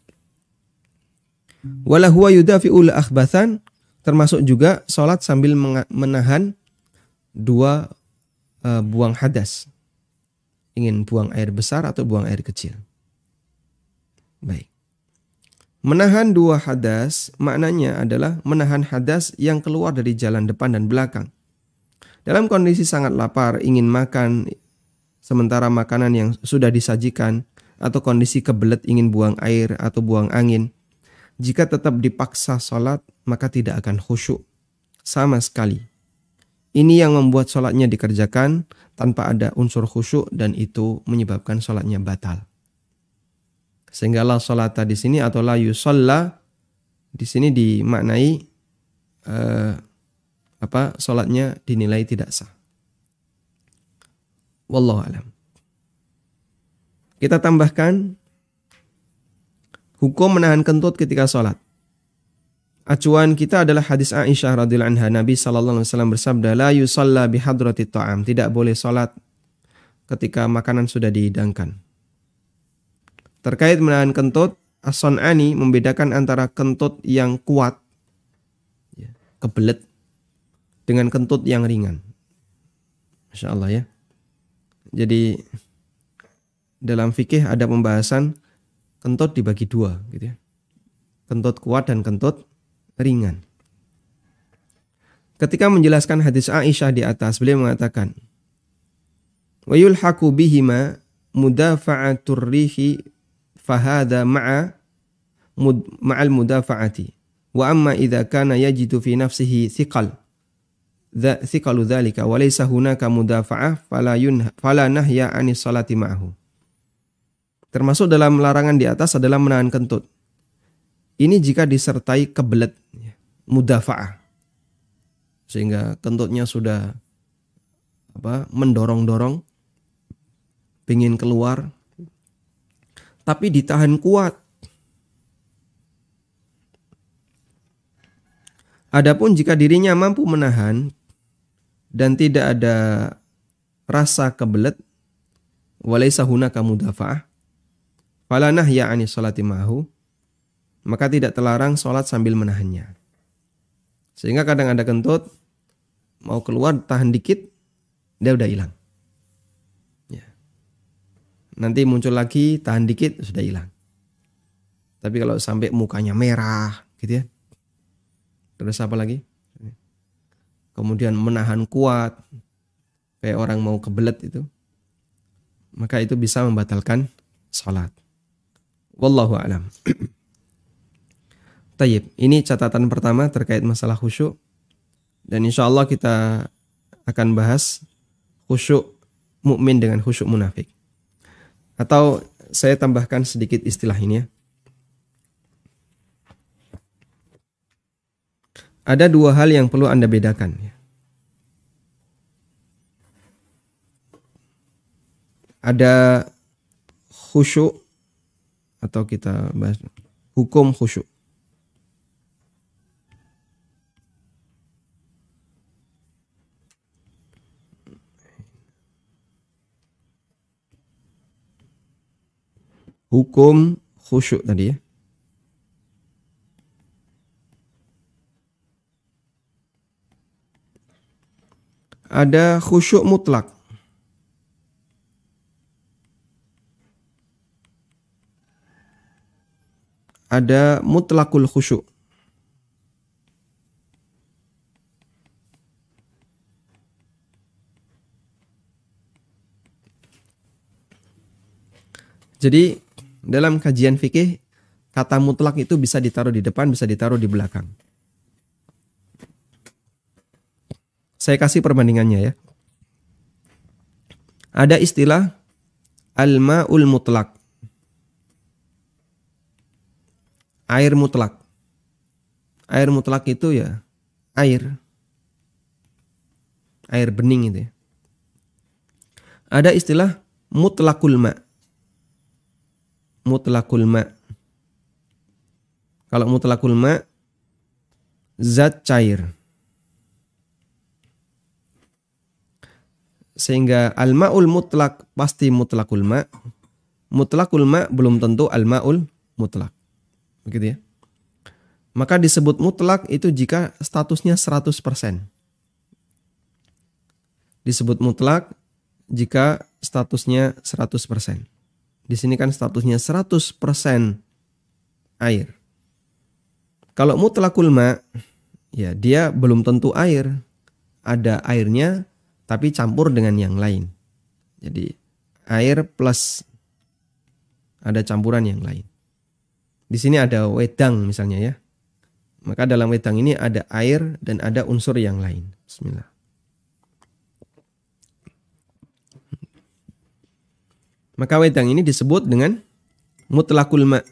Wala huwa yudafi'ul akhbathan termasuk juga sholat sambil menahan dua uh, buang hadas. Ingin buang air besar atau buang air kecil. Baik. Menahan dua hadas maknanya adalah menahan hadas yang keluar dari jalan depan dan belakang. Dalam kondisi sangat lapar, ingin makan, sementara makanan yang sudah disajikan atau kondisi kebelet ingin buang air atau buang angin, jika tetap dipaksa sholat, maka tidak akan khusyuk sama sekali. Ini yang membuat sholatnya dikerjakan tanpa ada unsur khusyuk dan itu menyebabkan sholatnya batal. Sehingga la sholata di sini atau la yusalla di sini dimaknai uh, apa sholatnya dinilai tidak sah. Wallahu alam. Kita tambahkan hukum menahan kentut ketika sholat. Acuan kita adalah hadis Aisyah radhiyallahu anha Nabi sallallahu alaihi wasallam bersabda la yusalla bihadrati ta'am tidak boleh sholat ketika makanan sudah dihidangkan. Terkait menahan kentut, As-Sun'ani membedakan antara kentut yang kuat ya, kebelet dengan kentut yang ringan. Masya Allah ya. Jadi dalam fikih ada pembahasan kentut dibagi dua gitu ya. Kentut kuat dan kentut ringan. Ketika menjelaskan hadis Aisyah di atas, beliau mengatakan, "Wa yulhaqu bihima mudafa'atur rihi fahada ma'a mud, ma'al mudafa'ati. Wa amma idza kana yajidu fi nafsihi thiqal thiqalu dzalika wa laysa hunaka mudafa'ah fala yunha fala nahya salati ma'ahu." Termasuk dalam larangan di atas adalah menahan kentut. Ini jika disertai kebelet, ya, mudafa'ah. Sehingga kentutnya sudah apa mendorong-dorong, pingin keluar, tapi ditahan kuat. Adapun jika dirinya mampu menahan dan tidak ada rasa kebelet, walaisa hunaka mudafa'ah, Fala nahya ani salati mahu, maka tidak terlarang sholat sambil menahannya. Sehingga kadang ada kentut, mau keluar tahan dikit, dia udah hilang. Nanti muncul lagi, tahan dikit, sudah hilang. Tapi kalau sampai mukanya merah, gitu ya. Terus apa lagi? Kemudian menahan kuat, kayak orang mau kebelet itu. Maka itu bisa membatalkan sholat. Wallahu alam. *clears throat* Tayyib, ini catatan pertama terkait masalah khusyuk. Dan insya Allah kita akan bahas khusyuk mukmin dengan khusyuk munafik. Atau saya tambahkan sedikit istilah ini ya. Ada dua hal yang perlu Anda bedakan. Ya. Ada khusyuk atau kita bahas hukum khusyuk. Hukum khusyuk tadi ya. Ada khusyuk mutlak. ada mutlakul khusyuk. Jadi dalam kajian fikih kata mutlak itu bisa ditaruh di depan, bisa ditaruh di belakang. Saya kasih perbandingannya ya. Ada istilah al-ma'ul mutlak. air mutlak. Air mutlak itu ya air. Air bening itu ya. Ada istilah mutlakul ma. Mutlakul ma. Kalau mutlakul ma zat cair. Sehingga al-ma'ul mutlak pasti mutlakul ma. Mutlakul ma belum tentu al-ma'ul mutlak begitu ya. Maka disebut mutlak itu jika statusnya 100%. Disebut mutlak jika statusnya 100%. Di sini kan statusnya 100% air. Kalau mutlakul ma, ya dia belum tentu air. Ada airnya tapi campur dengan yang lain. Jadi air plus ada campuran yang lain. Di sini ada wedang misalnya ya. Maka dalam wedang ini ada air dan ada unsur yang lain. Bismillah. Maka wedang ini disebut dengan mutlakul ma.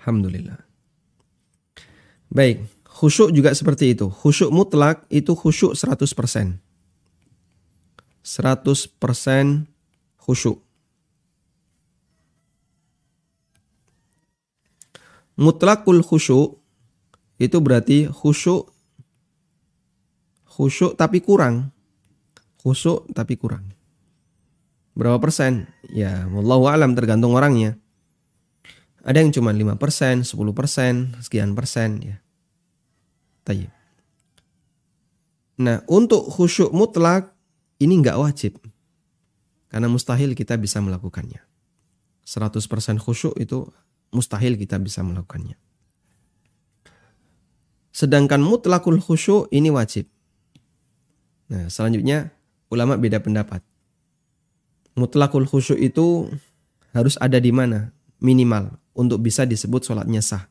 Alhamdulillah. Baik, khusyuk juga seperti itu. Khusyuk mutlak itu khusyuk 100%. 100% khusyuk. mutlakul khusyuk itu berarti khusyuk khusyuk tapi kurang. Khusyuk tapi kurang. Berapa persen? Ya, wallahu alam tergantung orangnya. Ada yang cuma 5 persen, 10 persen, sekian persen ya. Tayyip. Nah, untuk khusyuk mutlak ini nggak wajib. Karena mustahil kita bisa melakukannya. 100% khusyuk itu mustahil kita bisa melakukannya. Sedangkan mutlakul khusyuk ini wajib. Nah, selanjutnya ulama beda pendapat. Mutlakul khusyuk itu harus ada di mana? Minimal untuk bisa disebut sholatnya sah.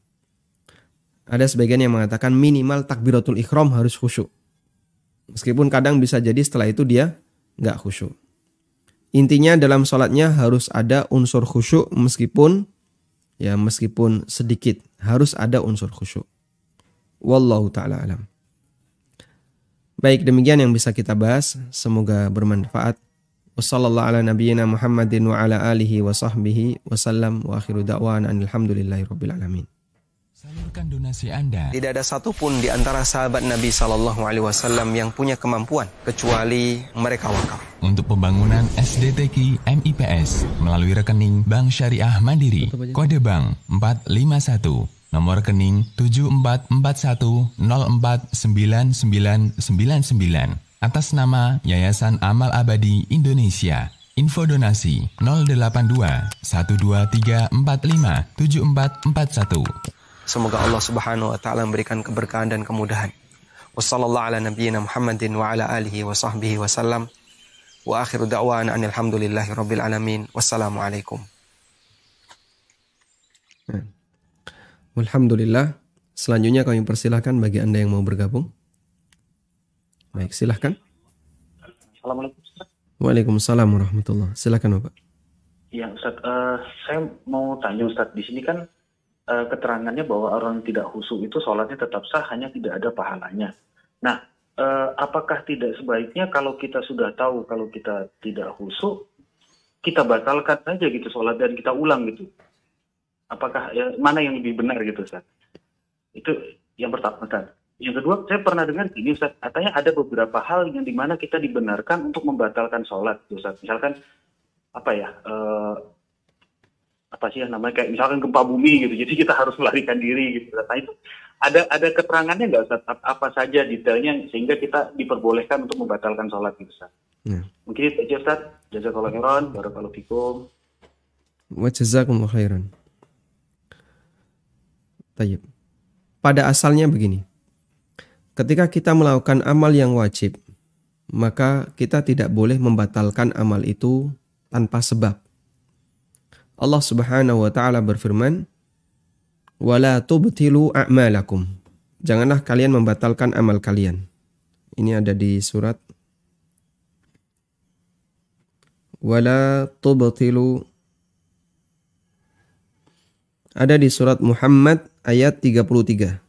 Ada sebagian yang mengatakan minimal takbiratul ikhram harus khusyuk. Meskipun kadang bisa jadi setelah itu dia nggak khusyuk. Intinya dalam sholatnya harus ada unsur khusyuk meskipun ya meskipun sedikit harus ada unsur khusyuk. Wallahu taala alam. Baik demikian yang bisa kita bahas, semoga bermanfaat. Wassalamualaikum ala Muhammadin wa ala alihi wa sahbihi wasallam wa akhiru da'wana alhamdulillahi rabbil alamin. Salurkan donasi Anda. Tidak ada satupun di antara sahabat Nabi Shallallahu Alaihi Wasallam yang punya kemampuan kecuali mereka wakaf. Untuk pembangunan SDTK MIPS melalui rekening Bank Syariah Mandiri, kode bank 451, nomor rekening 7441049999 atas nama Yayasan Amal Abadi Indonesia. Info donasi 082 12345 7441. Semoga Allah Subhanahu wa taala memberikan keberkahan dan kemudahan. Wassallallahu ala nabiyyina Muhammadin wa ala alihi wa sahbihi wasallam. Wa akhiru da'wana anil hamdulillahi rabbil alamin. Wassalamualaikum. Alhamdulillah. Selanjutnya kami persilahkan bagi Anda yang mau bergabung. Baik, silahkan. Assalamualaikum Ustaz. Waalaikumsalam warahmatullah. Silakan Bapak. Ya Ustaz, uh, saya mau tanya Ustaz, di sini kan uh, keterangannya bahwa orang tidak khusyuk itu sholatnya tetap sah, hanya tidak ada pahalanya. Nah, uh, apakah tidak sebaiknya kalau kita sudah tahu kalau kita tidak khusyuk, kita batalkan saja gitu sholat dan kita ulang gitu? Apakah ya, mana yang lebih benar gitu Ustaz? Itu yang pertama Ustaz. Yang kedua, saya pernah dengar gini Ustaz, katanya ada beberapa hal yang di mana kita dibenarkan untuk membatalkan sholat, Ustaz. Misalkan, apa ya, uh, apa sih ya namanya, kayak misalkan gempa bumi gitu, jadi kita harus melarikan diri gitu. Nah itu ada ada keterangannya nggak Ustaz, apa saja detailnya sehingga kita diperbolehkan untuk membatalkan sholat gitu Ustaz. Ya. Mungkin itu aja Ustaz, jazakallah khairan, barakallahu fikum. Wa jazakumullah khairan. Tayyib. Pada asalnya begini, Ketika kita melakukan amal yang wajib, maka kita tidak boleh membatalkan amal itu tanpa sebab. Allah Subhanahu wa taala berfirman, "Wala tubtilu a'malakum." Janganlah kalian membatalkan amal kalian. Ini ada di surat Wala tubtilu ada di surat Muhammad ayat 33.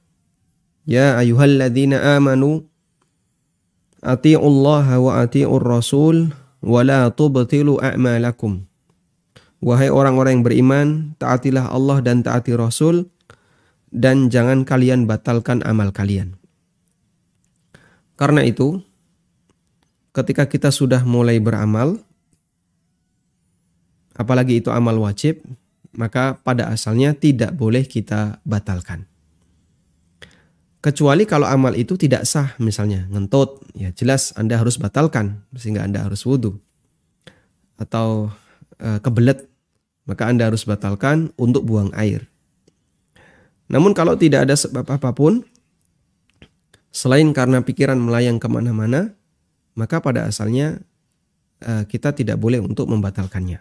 Ya ayyuhalladzina amanu ati'ullaha wa ati'ur rasul wa la tubtilu a'malakum. Wahai orang-orang yang beriman, taatilah Allah dan taati Rasul dan jangan kalian batalkan amal kalian. Karena itu, ketika kita sudah mulai beramal, apalagi itu amal wajib, maka pada asalnya tidak boleh kita batalkan. Kecuali kalau amal itu tidak sah misalnya ngentut, ya jelas Anda harus batalkan sehingga Anda harus wudhu. Atau e, kebelet, maka Anda harus batalkan untuk buang air. Namun kalau tidak ada sebab apa pun, selain karena pikiran melayang ke mana-mana, maka pada asalnya e, kita tidak boleh untuk membatalkannya.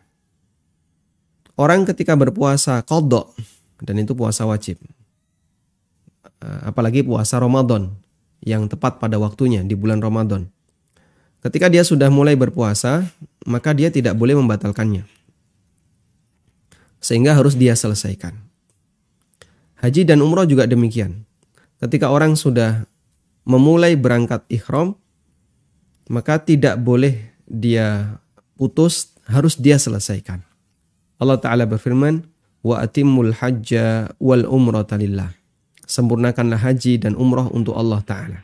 Orang ketika berpuasa kodok, dan itu puasa wajib, apalagi puasa Ramadan yang tepat pada waktunya di bulan Ramadan. Ketika dia sudah mulai berpuasa, maka dia tidak boleh membatalkannya. Sehingga harus dia selesaikan. Haji dan umroh juga demikian. Ketika orang sudah memulai berangkat ikhram, maka tidak boleh dia putus, harus dia selesaikan. Allah Ta'ala berfirman, wa atimul hajja wal umrata lillah sempurnakanlah haji dan umroh untuk Allah Ta'ala.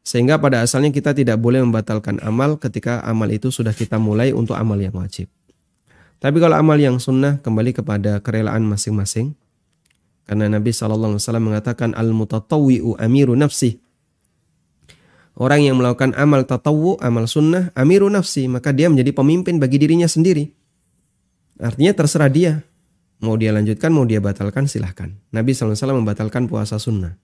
Sehingga pada asalnya kita tidak boleh membatalkan amal ketika amal itu sudah kita mulai untuk amal yang wajib. Tapi kalau amal yang sunnah kembali kepada kerelaan masing-masing. Karena Nabi SAW mengatakan al-mutatawwi'u amiru nafsi. Orang yang melakukan amal tatawu, amal sunnah, amiru nafsi, maka dia menjadi pemimpin bagi dirinya sendiri. Artinya terserah dia Mau dia lanjutkan, mau dia batalkan, silahkan. Nabi SAW membatalkan puasa sunnah.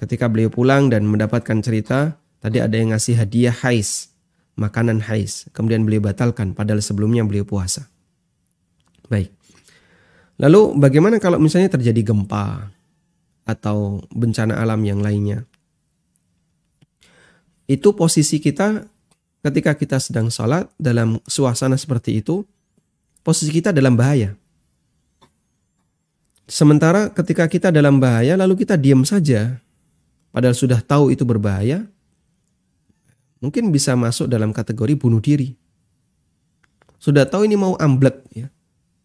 Ketika beliau pulang dan mendapatkan cerita, tadi ada yang ngasih hadiah hais, makanan hais. Kemudian beliau batalkan, padahal sebelumnya beliau puasa. Baik. Lalu bagaimana kalau misalnya terjadi gempa atau bencana alam yang lainnya? Itu posisi kita ketika kita sedang sholat dalam suasana seperti itu, posisi kita dalam bahaya. Sementara ketika kita dalam bahaya lalu kita diam saja, padahal sudah tahu itu berbahaya, mungkin bisa masuk dalam kategori bunuh diri. Sudah tahu ini mau amblek ya.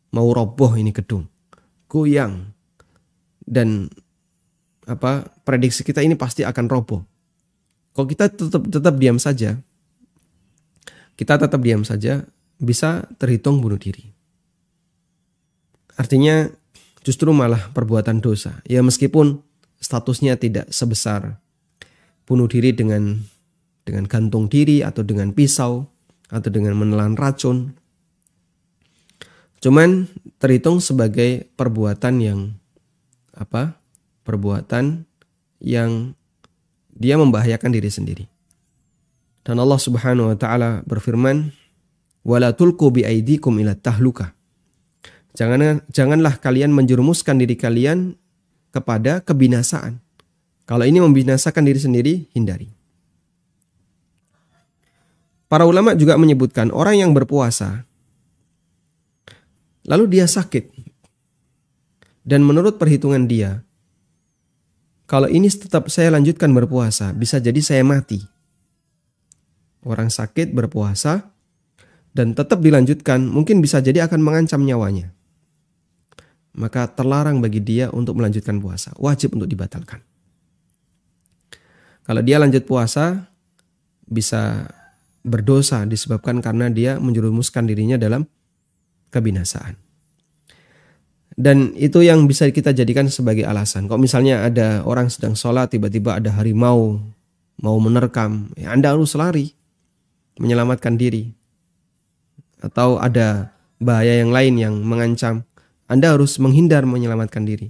Mau roboh ini gedung. Goyang. Dan apa prediksi kita ini pasti akan roboh. Kalau kita tetap tetap diam saja, kita tetap diam saja bisa terhitung bunuh diri. Artinya justru malah perbuatan dosa. Ya meskipun statusnya tidak sebesar bunuh diri dengan dengan gantung diri atau dengan pisau atau dengan menelan racun. Cuman terhitung sebagai perbuatan yang apa? Perbuatan yang dia membahayakan diri sendiri. Dan Allah Subhanahu wa taala berfirman, "Wala tulqu bi aidikum ila tahluka." Jangan janganlah kalian menjerumuskan diri kalian kepada kebinasaan. Kalau ini membinasakan diri sendiri, hindari. Para ulama juga menyebutkan orang yang berpuasa lalu dia sakit. Dan menurut perhitungan dia, kalau ini tetap saya lanjutkan berpuasa, bisa jadi saya mati. Orang sakit berpuasa dan tetap dilanjutkan, mungkin bisa jadi akan mengancam nyawanya. Maka terlarang bagi dia untuk melanjutkan puasa, wajib untuk dibatalkan. Kalau dia lanjut puasa, bisa berdosa disebabkan karena dia menjerumuskan dirinya dalam kebinasaan. Dan itu yang bisa kita jadikan sebagai alasan. Kalau misalnya ada orang sedang sholat, tiba-tiba ada harimau mau menerkam, ya Anda harus lari, menyelamatkan diri. Atau ada bahaya yang lain yang mengancam, Anda harus menghindar menyelamatkan diri.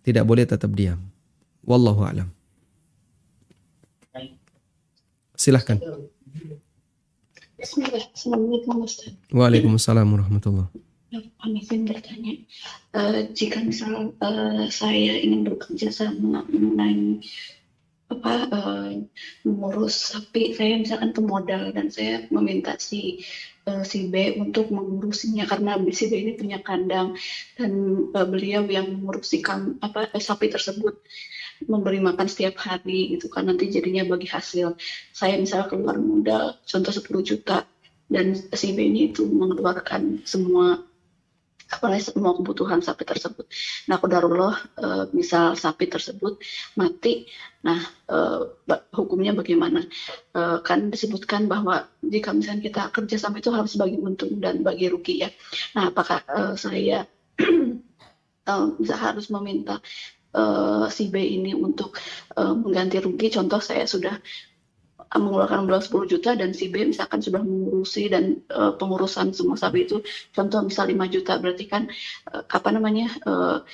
Tidak boleh tetap diam. Wallahu a'lam. Silahkan. Assalamualaikum Ustaz. Waalaikumsalam warahmatullahi Kami ingin bertanya, uh, jika misal uh, saya ingin bekerja sama mengenai apa uh, mengurus sapi, saya misalkan ke modal dan saya meminta si uh, si B untuk mengurusinya karena si B ini punya kandang dan uh, beliau yang mengurusi kam, apa uh, sapi tersebut memberi makan setiap hari gitu kan nanti jadinya bagi hasil. Saya misalnya keluar modal contoh 10 juta dan si B ini itu mengeluarkan semua apa semua kebutuhan sapi tersebut. Nah, kodarullah e, misal sapi tersebut mati, nah e, hukumnya bagaimana? E, kan disebutkan bahwa jika misalnya kita kerja sama itu harus bagi untung dan bagi rugi ya. Nah, apakah saya *clears throat* bisa harus meminta uh, si B ini untuk uh, mengganti rugi. Contoh saya sudah mengeluarkan modal 10 juta dan si B misalkan sudah mengurusi dan uh, pengurusan semua sapi itu contoh misal 5 juta berarti kan uh, apa namanya uh,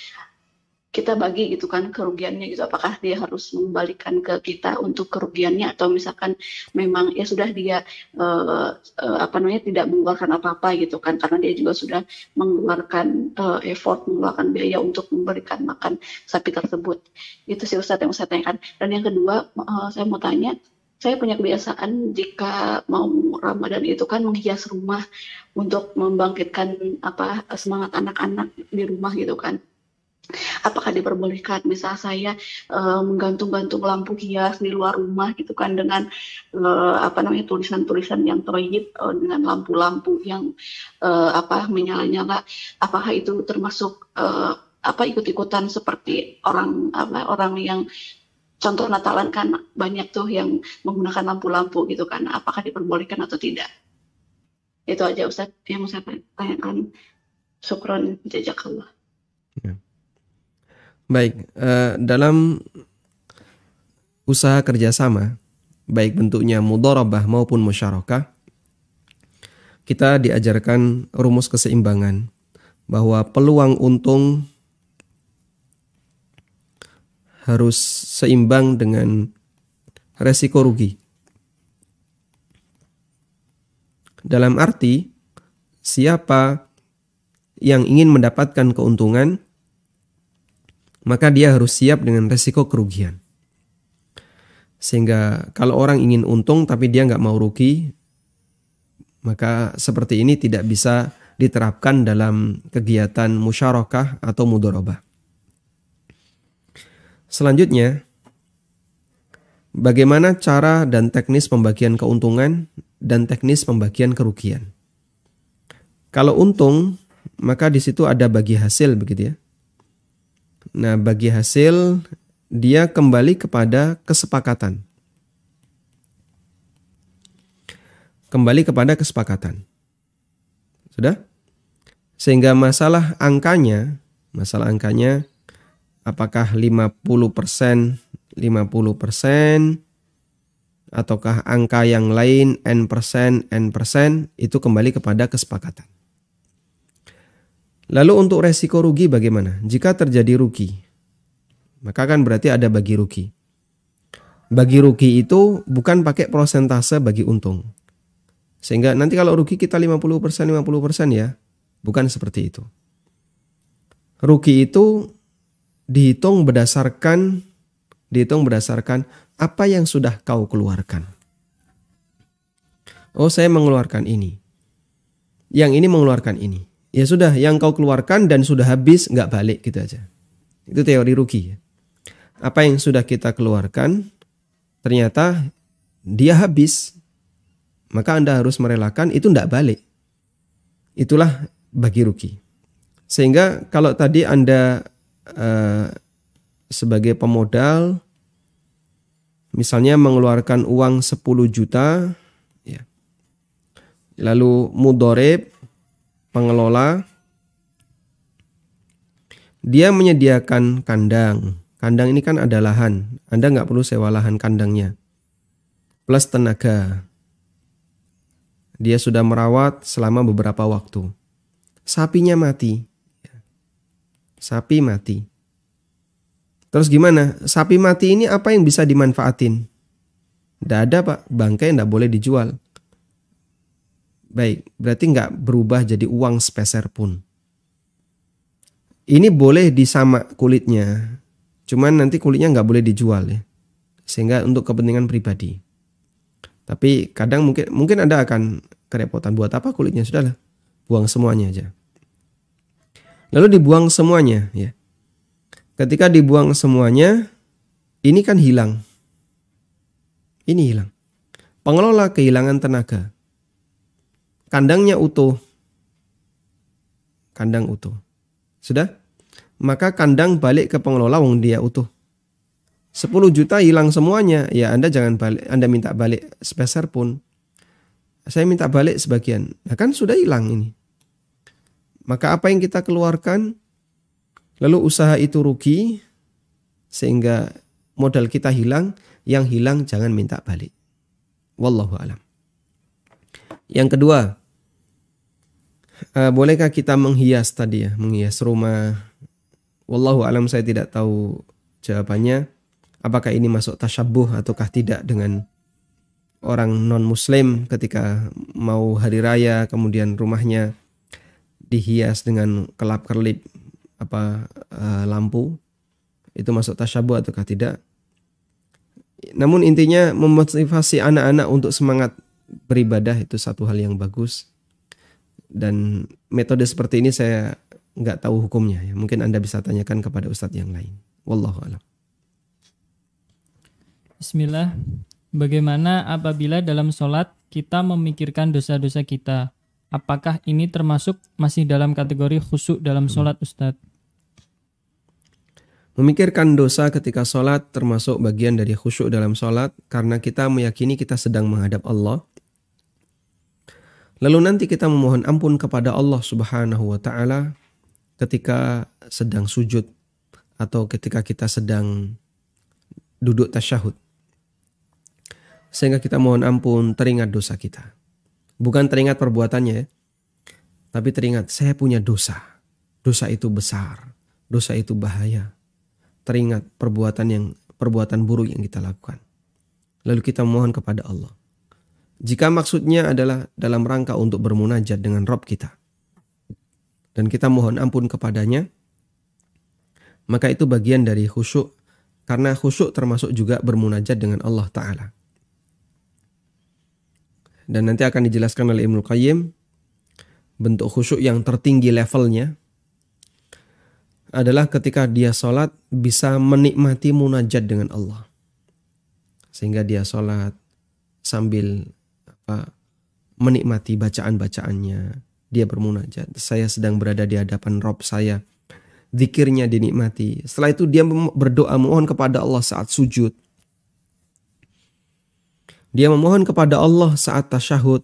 kita bagi gitu kan kerugiannya gitu. Apakah dia harus mengembalikan ke kita untuk kerugiannya atau misalkan memang ya sudah dia uh, uh, apa namanya tidak mengeluarkan apa-apa gitu kan karena dia juga sudah mengeluarkan uh, effort mengeluarkan biaya untuk memberikan makan sapi tersebut. Itu sih Ustadz yang saya tanyakan. Dan yang kedua uh, saya mau tanya saya punya kebiasaan jika mau Ramadan itu kan menghias rumah untuk membangkitkan apa semangat anak-anak di rumah gitu kan. Apakah diperbolehkan? Misal saya uh, menggantung-gantung lampu hias di luar rumah gitu kan dengan uh, apa namanya tulisan-tulisan yang toyib uh, dengan lampu-lampu yang uh, apa menyala-nyala. Apakah itu termasuk uh, apa ikut-ikutan seperti orang apa orang yang contoh Natalan kan banyak tuh yang menggunakan lampu-lampu gitu kan. Apakah diperbolehkan atau tidak? Itu aja Ustadz yang mau saya tanyakan. Syukron jazakallah. Ya. Baik, uh, dalam usaha kerjasama, baik bentuknya mudorobah maupun musyarakah, kita diajarkan rumus keseimbangan bahwa peluang untung harus seimbang dengan resiko rugi. Dalam arti, siapa yang ingin mendapatkan keuntungan, maka dia harus siap dengan resiko kerugian. Sehingga kalau orang ingin untung tapi dia nggak mau rugi, maka seperti ini tidak bisa diterapkan dalam kegiatan musyarakah atau mudorobah. Selanjutnya, bagaimana cara dan teknis pembagian keuntungan dan teknis pembagian kerugian. Kalau untung, maka di situ ada bagi hasil begitu ya. Nah, bagi hasil dia kembali kepada kesepakatan. Kembali kepada kesepakatan. Sudah? Sehingga masalah angkanya, masalah angkanya apakah 50%, 50% ataukah angka yang lain n persen n persen itu kembali kepada kesepakatan. Lalu untuk resiko rugi bagaimana? Jika terjadi rugi, maka kan berarti ada bagi rugi. Bagi rugi itu bukan pakai prosentase bagi untung. Sehingga nanti kalau rugi kita 50% 50% ya, bukan seperti itu. Rugi itu dihitung berdasarkan dihitung berdasarkan apa yang sudah kau keluarkan. Oh, saya mengeluarkan ini. Yang ini mengeluarkan ini. Ya sudah, yang kau keluarkan dan sudah habis nggak balik gitu aja. Itu teori rugi. Apa yang sudah kita keluarkan ternyata dia habis, maka Anda harus merelakan itu nggak balik. Itulah bagi rugi. Sehingga kalau tadi Anda uh, sebagai pemodal misalnya mengeluarkan uang 10 juta ya. Lalu mudorib pengelola dia menyediakan kandang. Kandang ini kan ada lahan. Anda nggak perlu sewa lahan kandangnya. Plus tenaga. Dia sudah merawat selama beberapa waktu. Sapinya mati. Sapi mati. Terus gimana? Sapi mati ini apa yang bisa dimanfaatin? Tidak ada pak, bangkai tidak boleh dijual. Baik, berarti nggak berubah jadi uang speser pun. Ini boleh disamak kulitnya, cuman nanti kulitnya nggak boleh dijual ya, sehingga untuk kepentingan pribadi. Tapi kadang mungkin mungkin ada akan kerepotan buat apa kulitnya sudahlah, buang semuanya aja. Lalu dibuang semuanya ya. Ketika dibuang semuanya, ini kan hilang. Ini hilang. Pengelola kehilangan tenaga. Kandangnya utuh. Kandang utuh. Sudah? Maka kandang balik ke pengelola wong dia utuh. 10 juta hilang semuanya, ya Anda jangan balik, Anda minta balik sepeser pun. Saya minta balik sebagian. Nah kan sudah hilang ini. Maka apa yang kita keluarkan Lalu usaha itu rugi sehingga modal kita hilang, yang hilang jangan minta balik. Wallahu alam. Yang kedua, uh, bolehkah kita menghias tadi ya, menghias rumah? Wallahu alam saya tidak tahu jawabannya. Apakah ini masuk tasyabuh ataukah tidak dengan orang non muslim ketika mau hari raya kemudian rumahnya dihias dengan kelap kerlip apa uh, lampu itu masuk tasyabuh ataukah tidak. Namun intinya memotivasi anak-anak untuk semangat beribadah itu satu hal yang bagus. Dan metode seperti ini saya nggak tahu hukumnya ya. Mungkin Anda bisa tanyakan kepada ustadz yang lain. Wallahu a'lam. Bismillah. Bagaimana apabila dalam sholat kita memikirkan dosa-dosa kita? Apakah ini termasuk masih dalam kategori khusyuk dalam sholat Ustadz? Memikirkan dosa ketika sholat termasuk bagian dari khusyuk dalam sholat karena kita meyakini kita sedang menghadap Allah. Lalu nanti kita memohon ampun kepada Allah subhanahu wa ta'ala ketika sedang sujud atau ketika kita sedang duduk tasyahud. Sehingga kita mohon ampun teringat dosa kita. Bukan teringat perbuatannya, tapi teringat saya punya dosa. Dosa itu besar, dosa itu bahaya. Teringat perbuatan yang perbuatan buruk yang kita lakukan. Lalu kita mohon kepada Allah. Jika maksudnya adalah dalam rangka untuk bermunajat dengan Rob kita. Dan kita mohon ampun kepadanya. Maka itu bagian dari khusyuk. Karena khusyuk termasuk juga bermunajat dengan Allah Ta'ala dan nanti akan dijelaskan oleh Ibnu Qayyim bentuk khusyuk yang tertinggi levelnya adalah ketika dia sholat bisa menikmati munajat dengan Allah. Sehingga dia sholat sambil apa menikmati bacaan-bacaannya. Dia bermunajat. Saya sedang berada di hadapan Rob saya. Zikirnya dinikmati. Setelah itu dia berdoa mohon kepada Allah saat sujud dia memohon kepada Allah saat tasyahud.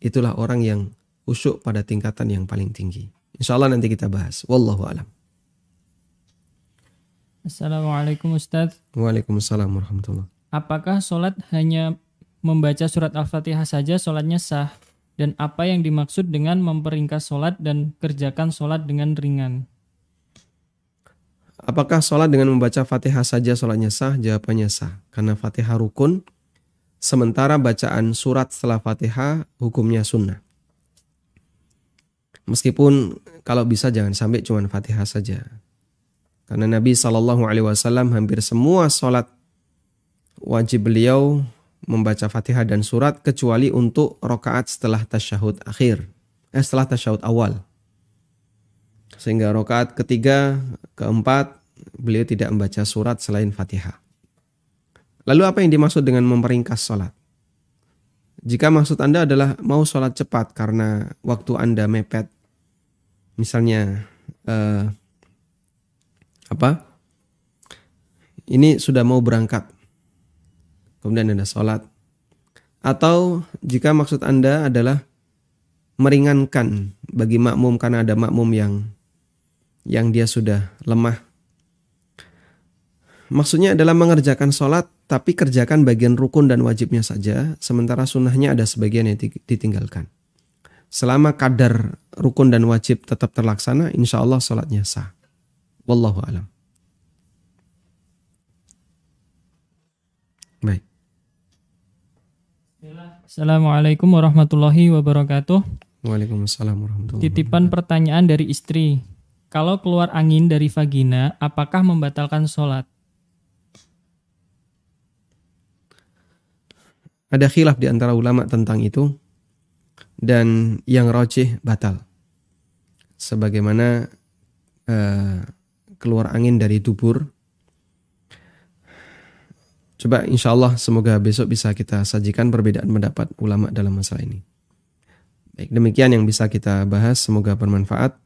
Itulah orang yang khusyuk pada tingkatan yang paling tinggi. Insya Allah nanti kita bahas. Wallahu alam. Assalamualaikum Ustaz. Waalaikumsalam warahmatullahi apakah sholat hanya membaca surat Al-Fatihah saja sholatnya sah? Dan apa yang dimaksud dengan memperingkas sholat dan kerjakan sholat dengan ringan? Apakah sholat dengan membaca fatihah saja sholatnya sah? Jawabannya sah. Karena fatihah rukun, sementara bacaan surat setelah fatihah hukumnya sunnah. Meskipun kalau bisa jangan sampai cuma fatihah saja. Karena Nabi Shallallahu Alaihi Wasallam hampir semua sholat wajib beliau membaca Fatihah dan surat kecuali untuk rokaat setelah tasyahud akhir, eh, setelah tasyahud awal. Sehingga rokaat ketiga, keempat, beliau tidak membaca surat selain Fatihah. Lalu apa yang dimaksud dengan memperingkas sholat? Jika maksud Anda adalah mau sholat cepat karena waktu Anda mepet, misalnya eh, apa? Ini sudah mau berangkat, kemudian Anda sholat. Atau jika maksud Anda adalah meringankan bagi makmum karena ada makmum yang yang dia sudah lemah. Maksudnya adalah mengerjakan sholat tapi kerjakan bagian rukun dan wajibnya saja, sementara sunnahnya ada sebagian yang ditinggalkan. Selama kadar rukun dan wajib tetap terlaksana, insya Allah sholatnya sah. Wallahu alam. Baik. Assalamualaikum warahmatullahi wabarakatuh. Waalaikumsalam warahmatullahi Titipan pertanyaan dari istri. Kalau keluar angin dari vagina, apakah membatalkan sholat? Ada khilaf di antara ulama tentang itu dan yang rojih batal. Sebagaimana uh, keluar angin dari dubur Coba insya Allah semoga besok bisa kita sajikan perbedaan pendapat ulama dalam masalah ini. Baik, demikian yang bisa kita bahas. Semoga bermanfaat.